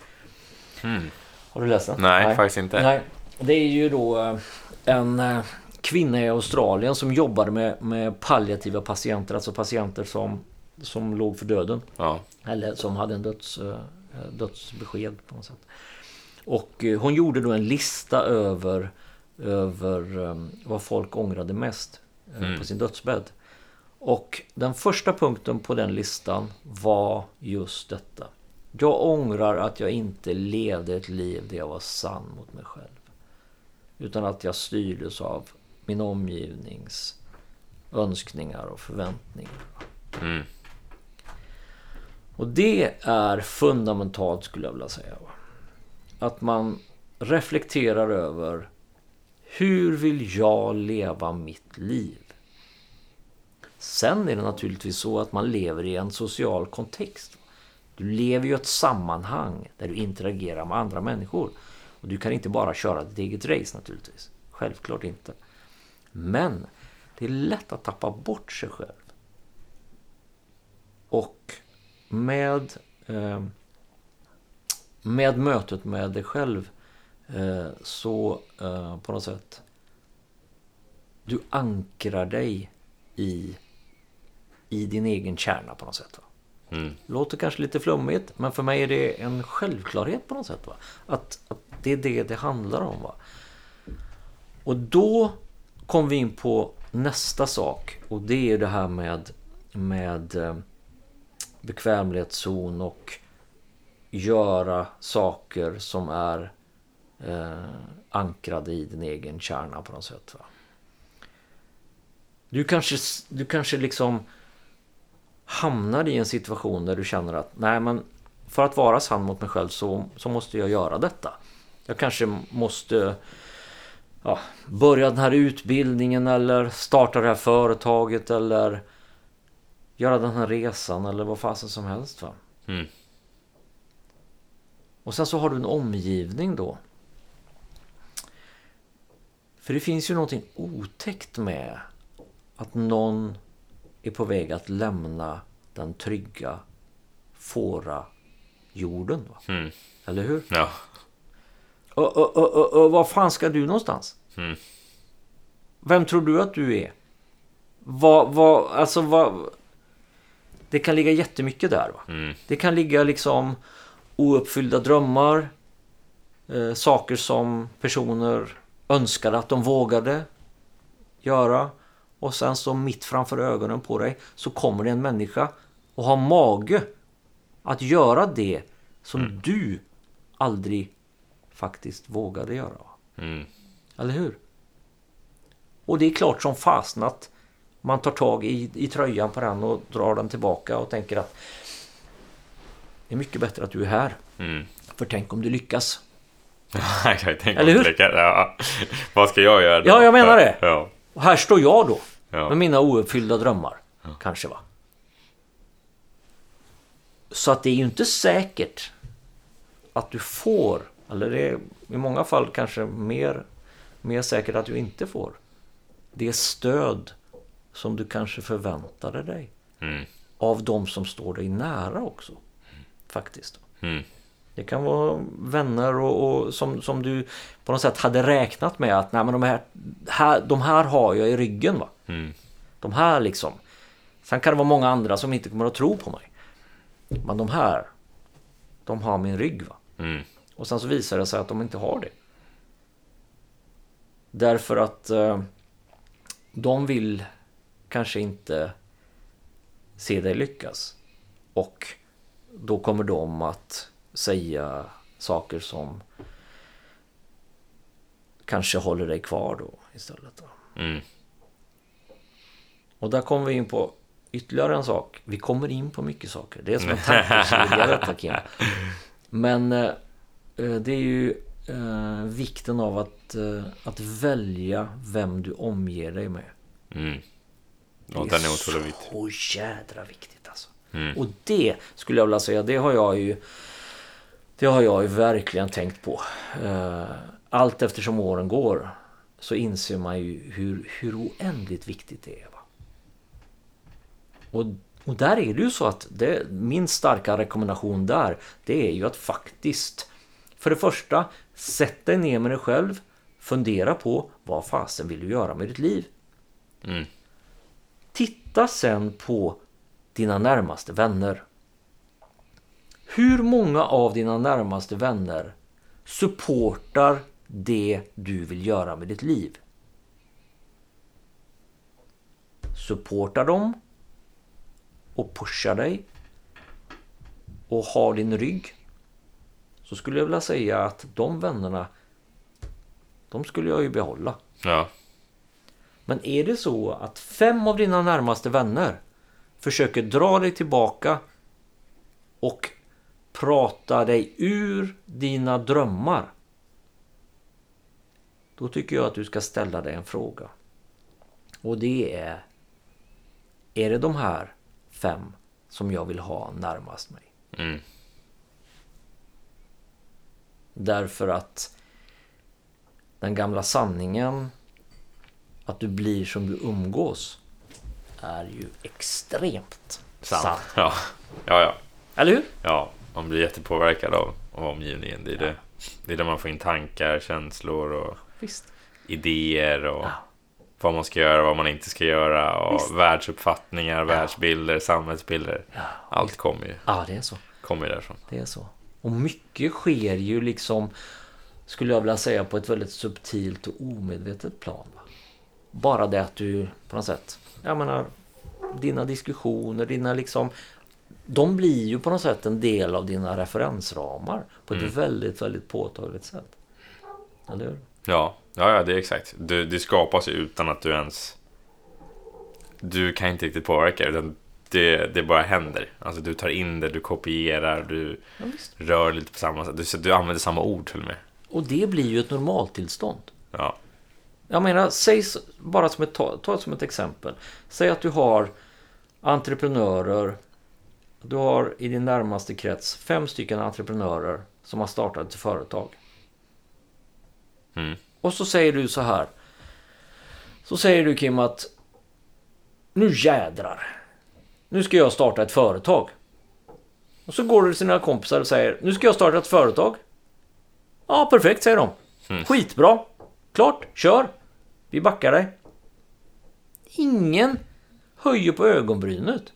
Har du läst den? Nej, faktiskt inte. Nej. Det är ju då eh, en eh, kvinna i Australien som jobbade med, med palliativa patienter, alltså patienter som, som låg för döden. Ja. Eller som hade en döds, dödsbesked på något sätt. Och hon gjorde då en lista över, över vad folk ångrade mest eh, på sin dödsbädd. Och den första punkten på den listan var just detta. Jag ångrar att jag inte levde ett liv där jag var sann mot mig själv. Utan att jag styrdes av min omgivnings önskningar och förväntningar. Mm. Och det är fundamentalt skulle jag vilja säga. Att man reflekterar över hur vill jag leva mitt liv? Sen är det naturligtvis så att man lever i en social kontext. Du lever ju i ett sammanhang där du interagerar med andra människor. Och du kan inte bara köra ditt eget race naturligtvis. Självklart inte. Men det är lätt att tappa bort sig själv. Och med, eh, med mötet med dig själv eh, så eh, på något sätt du ankrar dig i, i din egen kärna på något sätt. Va? Mm. Låter kanske lite flummigt men för mig är det en självklarhet på något sätt. Va? Att, att det är det det handlar om. Va? Och då kom vi in på nästa sak och det är det här med, med eh, bekvämlighetszon och göra saker som är eh, ankrade i din egen kärna på något sätt. Va? Du kanske, du kanske liksom hamnar i en situation där du känner att nej men för att vara sann mot mig själv så, så måste jag göra detta. Jag kanske måste ja, börja den här utbildningen eller starta det här företaget eller göra den här resan eller vad fasen som helst. Va? Mm. Och sen så har du en omgivning då. För det finns ju någonting otäckt med att någon är på väg att lämna den trygga fåra jorden. Va? Mm. Eller hur? Ja. Och, och, och, och, och var fan ska du någonstans? Mm. Vem tror du att du är? Vad, vad, alltså vad... Det kan ligga jättemycket där. Va? Mm. Det kan ligga liksom ouppfyllda drömmar. Eh, saker som personer önskade att de vågade göra. Och sen så mitt framför ögonen på dig så kommer det en människa och har mage att göra det som du aldrig faktiskt vågade göra. Mm. Eller hur? Och det är klart som fasen att man tar tag i, i tröjan på den och drar den tillbaka och tänker att Det är mycket bättre att du är här. Mm. För tänk om du lyckas. [laughs] Eller hur? Ja. Vad ska jag göra då? Ja, jag menar det. Ja. Och här står jag då. Ja. Med mina ouppfyllda drömmar. Kanske va. Så att det är ju inte säkert att du får, eller det är i många fall kanske mer, mer säkert att du inte får, det stöd som du kanske förväntade dig. Mm. Av de som står dig nära också. Faktiskt. Mm. Det kan vara vänner och, och som, som du på något sätt hade räknat med att Nej, men de, här, här, de här har jag i ryggen. va Mm. De här liksom. Sen kan det vara många andra som inte kommer att tro på mig. Men de här, de har min rygg. va Mm. Och sen så visar det sig att de inte har det. Därför att eh, de vill kanske inte se dig lyckas. Och då kommer de att säga saker som kanske håller dig kvar då istället. Då. Mm. Och där kommer vi in på ytterligare en sak. Vi kommer in på mycket saker. Det är som en [laughs] tankekedja. Men eh, det är ju eh, vikten av att, eh, att välja vem du omger dig med. Mm. Ja, Det den är viktig. så jädra viktigt alltså. Mm. Och det skulle jag vilja säga, det har jag ju Det har jag ju verkligen tänkt på. Eh, Allt eftersom åren går så inser man ju hur, hur oändligt viktigt det är. Och, och där är det ju så att det, min starka rekommendation där det är ju att faktiskt för det första sätt dig ner med dig själv fundera på vad fasen vill du göra med ditt liv? Mm. Titta sen på dina närmaste vänner. Hur många av dina närmaste vänner supportar det du vill göra med ditt liv? Supportar dem och pushar dig och har din rygg så skulle jag vilja säga att de vännerna de skulle jag ju behålla. Ja. Men är det så att fem av dina närmaste vänner försöker dra dig tillbaka och prata dig ur dina drömmar. Då tycker jag att du ska ställa dig en fråga. Och det är Är det de här fem som jag vill ha närmast mig? Mm. Därför att den gamla sanningen att du blir som du umgås är ju extremt Sant. sann. Ja. ja, ja. Eller hur? Ja, man blir jättepåverkad av, av omgivningen. Det är, det. det är där man får in tankar, känslor och Visst. idéer och Ja. Vad man ska göra, vad man inte ska göra och Visst. världsuppfattningar, världsbilder, samhällsbilder. Ja. Allt kommer ju, Ja, det är så. kommer ju därifrån. Det är så. Och mycket sker ju liksom, skulle jag vilja säga, på ett väldigt subtilt och omedvetet plan. Bara det att du på något sätt, jag menar, dina diskussioner, dina liksom, de blir ju på något sätt en del av dina referensramar på ett väldigt, väldigt påtagligt sätt. Eller hur? Ja, ja, ja det är exakt. Du, det skapas ju utan att du ens... Du kan inte riktigt påverka det, utan det, det bara händer. Alltså du tar in det, du kopierar, du Ja, rör lite på samma sätt. Du, du använder samma ord till och med. Och det blir ju ett normaltillstånd. Ja. Jag menar, säg bara som ett, ta, ta som ett exempel. Säg att du har entreprenörer. Du har i din närmaste krets fem stycken entreprenörer som har startat ett företag. Mm. Och så säger du så här. Så säger du Kim att nu jädrar. Nu ska jag starta ett företag. Och så går du till sina kompisar och säger nu ska jag starta ett företag. Ja, perfekt säger de. Skitbra. Klart, kör. Vi backar dig. Ingen höjer på ögonbrynet.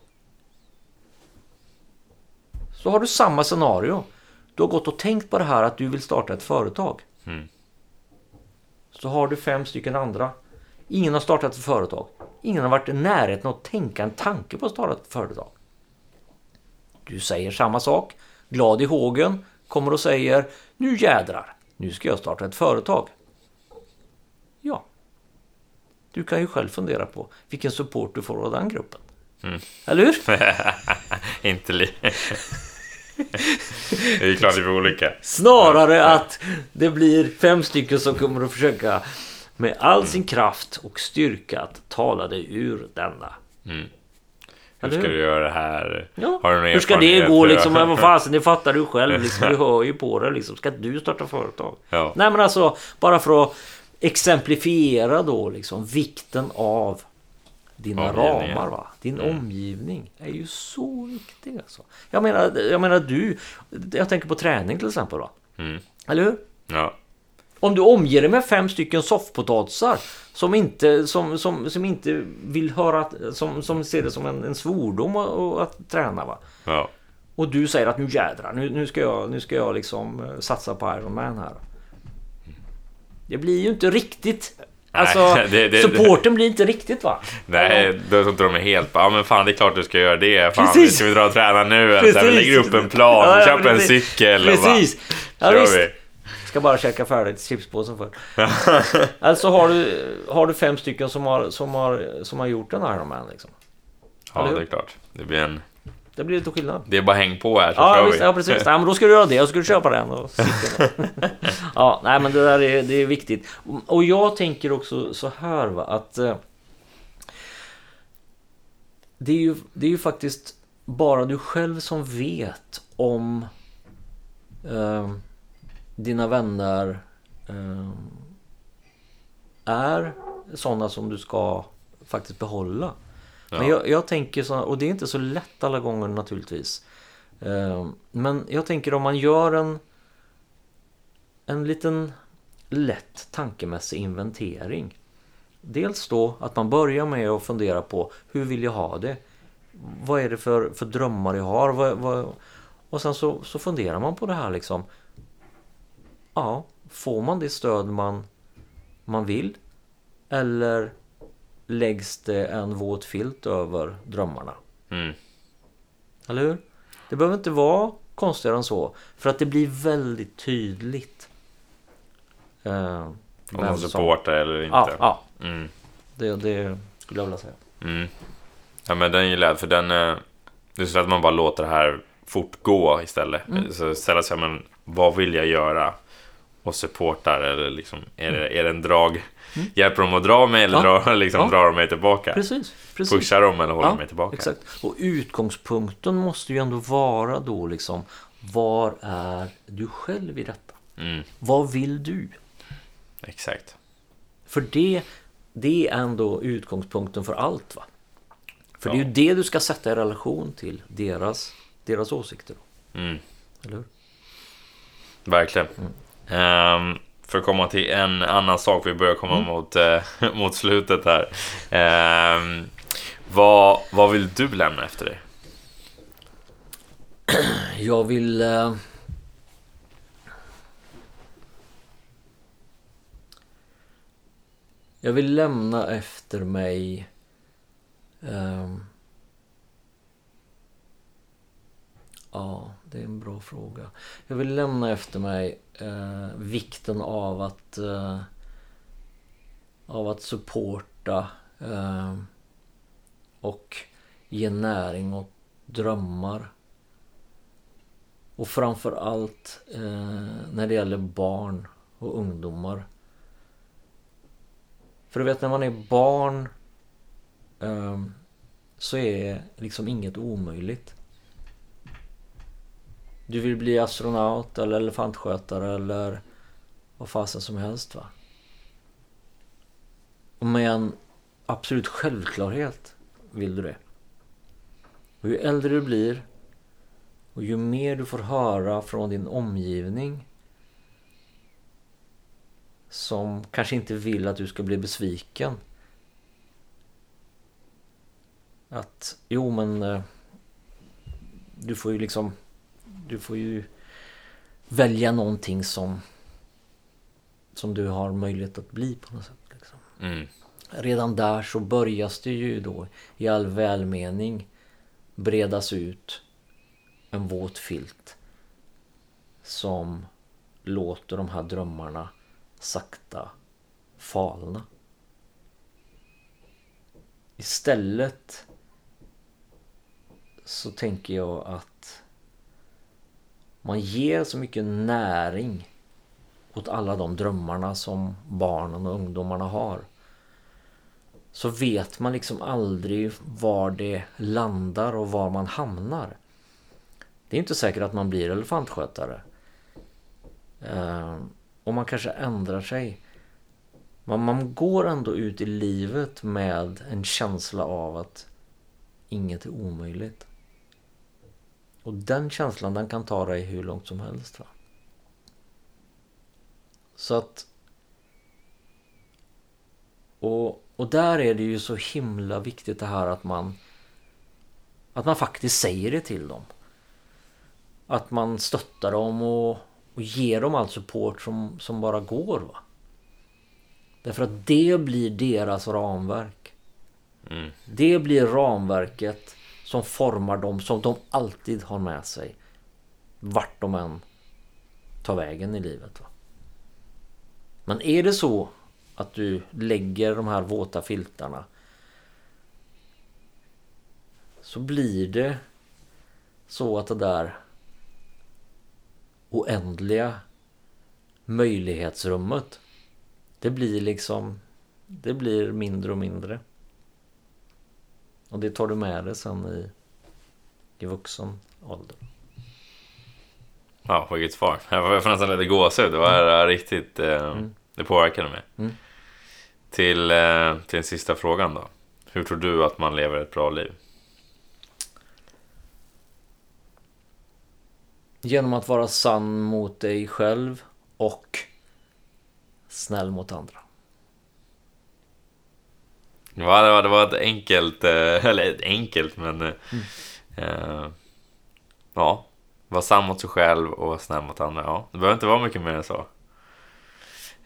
Så har du samma scenario. Du har gått och tänkt på det här att du vill starta ett företag. Mm. Så har du fem stycken andra. Ingen har startat ett företag. Ingen har varit i närheten att tänka en tanke på att starta ett företag. Du säger samma sak. Glad i hågen. Kommer och säger Nu jädrar. Nu ska jag starta ett företag. Ja. Du kan ju själv fundera på vilken support du får av den gruppen. Mm. Eller hur? [laughs] inte li... [laughs] Det är klart det blir olika. Snarare att det blir fem stycken som kommer att försöka med all sin kraft och styrka att tala dig ur denna. Mm. Hur ska du göra det här? Ja. Har du någon Hur ska det gå liksom? [laughs] Men vad fasen, det fattar du själv liksom. Du [laughs] hör ju på det liksom. Ska du starta företag? Ja. Nej men alltså, bara för att exemplifiera då liksom vikten av dina Omgivningen. ramar va. Din Mm. omgivning är ju så viktig alltså. Jag menar, jag menar du, jag tänker på träning till exempel va. Mm. Eller hur? Ja. Om du omger dig med fem stycken soffpotatisar som inte, som, som, som inte vill höra, som, som ser det som en, en svordom att, att träna va. Ja. Och du säger att nu jädrar, nu, nu ska jag, nu ska jag liksom eh, satsa på Iron Man här. Det blir ju inte riktigt. Alltså, [laughs] det- det- supporten blir inte riktigt va? Nej, då tror inte de är helt ja men fan det är klart du ska göra det. Fan, Precis. ska vi dra och träna nu? Här, vi Precis. lägger upp en plan, Ja, ja, köper en precis. cykel och Precis! Ja, bara, kör visst. vi. Ska bara käka färdigt chipspåsen för. [laughs] alltså har du, har du fem stycken som har, som har, som har gjort en Iron Man liksom. Ja, det är klart. Det blir en... Det blir lite skillnad. Det är bara häng på här så Ja, kör visst, vi. ja precis. Ja, men då ska du göra det och ska du köpa den. Och [laughs] ja, nej men det där är, det är viktigt. Och jag tänker också så här va att eh, det, är ju, det är ju faktiskt bara du själv som vet om eh, dina vänner eh, är sådana som du ska faktiskt behålla. Men jag, jag tänker så, och det är inte så lätt alla gånger naturligtvis. Eh, Men jag tänker om man gör en en liten lätt tankemässig inventering. Dels då att man börjar med att fundera på hur vill jag ha det? Vad är det för, för drömmar jag har? Vad, vad, och sen så, så funderar man på det här liksom. Ja, får man det stöd man, man vill? Eller läggs det en våt filt över drömmarna? Mm. Eller hur? Det behöver inte vara konstigare än så. För att det blir väldigt tydligt. Eh, Om de supportar eller inte. Ja, ja Mm. det, det skulle jag vilja säga. Mm. Ja men den gillar jag för den... eh, Det är så att man bara låter det här fortgå istället. Mm. Så ställa sig, men vad vill jag göra? Och supportar eller liksom, är det, är det en drag? Hjälper de att dra mig eller Mm. Ja. drar, [laughs] liksom, Ja. drar de mig tillbaka? Precis, precis. Pushar de eller håller Ja, mig tillbaka? Exakt. Och utgångspunkten måste ju ändå vara då liksom Var är du själv i detta? Mm, Vad vill du? exakt. För det, det är ändå utgångspunkten för allt va? För det är Ja. ju det du ska sätta i relation till deras, deras åsikter. Mm, Eller hur? verkligen. Ehm, för att komma till en annan sak, vi börjar komma mot, eh, [laughs] mot slutet här. Ehm, vad, vad vill du lämna efter dig? [clears throat] Jag vill... Eh, jag vill lämna efter mig... ehm, ja, det är en bra fråga. Jag vill lämna efter mig eh, vikten av att... Eh, av att supporta eh, och ge näring åt drömmar. Och framförallt eh, när det gäller barn och ungdomar. För du vet när man är barn eh, så är liksom inget omöjligt. Du vill bli astronaut eller elefantskötare eller vad fasen som helst va. Och med en absolut självklarhet vill du det. Och ju äldre du blir och ju mer du får höra från din omgivning som kanske inte vill att du ska bli besviken. Att, jo men eh, du får ju liksom du får ju välja någonting som som du har möjlighet att bli på något sätt. Liksom. Mm, Redan där så börjas det ju då i all välmening bredas ut en våt filt som låter de här drömmarna sakta falna. Istället så tänker jag att man ger så mycket näring åt alla de drömmarna som barnen och ungdomarna har. Så vet man liksom aldrig var det landar och var man hamnar. Det är inte säkert att man blir elefantskötare. Eh, och man kanske ändrar sig. Men man går ändå ut i livet med en känsla av att inget är omöjligt. Och den känslan den kan ta dig hur långt som helst. Va? Så att... Och, och där är det ju så himla viktigt det här att man... Att man faktiskt säger det till dem. Att man stöttar dem och, och ger dem all support som, som bara går. Va? Därför att det blir deras ramverk. Mm. Det blir ramverket som formar dem som de alltid har med sig. Vart de än tar vägen i livet. Va? Men är det så att du lägger de här våta filtarna så blir det så att det där oändliga möjlighetsrummet det blir liksom det blir mindre och mindre. Och det tar du med dig sen i, i vuxen ålder. Ja, vilket svar. Jag får nästan lite gåshud. Det var mm. riktigt... Eh, mm. Det påverkade mig. Mm. Till, eh, till den sista frågan då. Hur tror du att man lever ett bra liv? Genom att vara sann mot dig själv och snäll mot andra. Ja, det var, det var ett enkelt, eh, [laughs] eller enkelt men... Mm. Eh, ja, var sann mot sig själv och var snäll mot andra. Ja, det behöver inte vara mycket mer än så.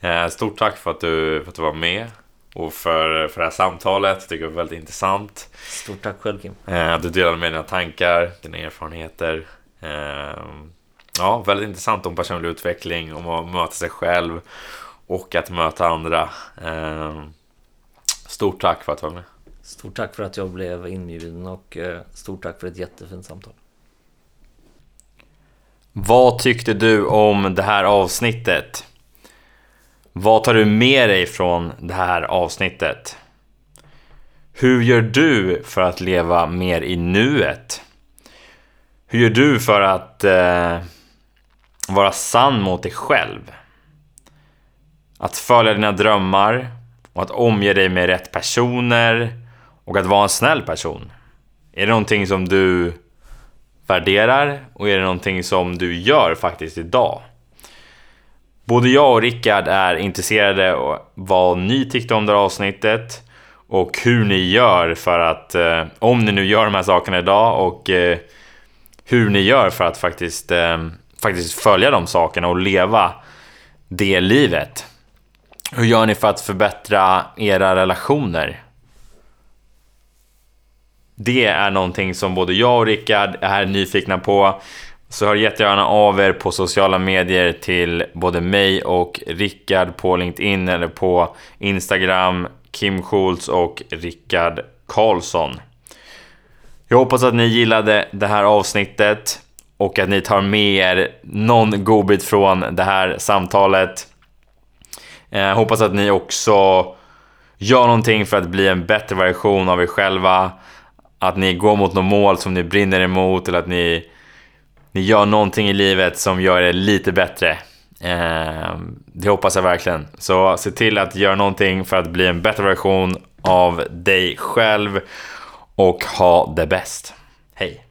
Eh, stort tack för att du, för att du var med och för, för det här samtalet. Jag tycker det var väldigt intressant. Stort tack själv Kim. Att du delade med dina tankar, dina erfarenheter. Ja, väldigt intressant om personlig utveckling, om att möta sig själv och att möta andra. Stort tack för att du var med. Stort tack för att jag blev inbjuden och eh, stort tack för ett jättefint samtal. Vad tyckte du om det här avsnittet? Vad tar du med dig från det här avsnittet? Hur gör du för att leva mer i nuet? Hur gör du för att eh, vara sann mot dig själv? Att följa dina drömmar och att omge dig med rätt personer och att vara en snäll person. Är det någonting som du värderar och är det någonting som du gör faktiskt idag? Både jag och Rickard är intresserade av vad ni tyckte om det här avsnittet och hur ni gör för att, eh, om ni nu gör de här sakerna idag och eh, hur ni gör för att faktiskt, eh, faktiskt följa de sakerna och leva det livet. Hur gör ni för att förbättra era relationer? Det är någonting som både jag och Rickard är nyfikna på. Så hör jättegärna av er på sociala medier till både mig och Rickard på LinkedIn eller på Instagram, Kim Schultz och Rickard Karlsson. Jag hoppas att ni gillade det här avsnittet och att ni tar med er någon godbit från det här samtalet. Eh, hoppas att ni också gör någonting för att bli en bättre version av er själva. Att ni går mot något mål som ni brinner emot eller att ni, ni gör någonting i livet som gör er lite bättre. Eh, det hoppas jag verkligen. Så se till att göra någonting för att bli en bättre version av dig själv och ha det bäst. Hej!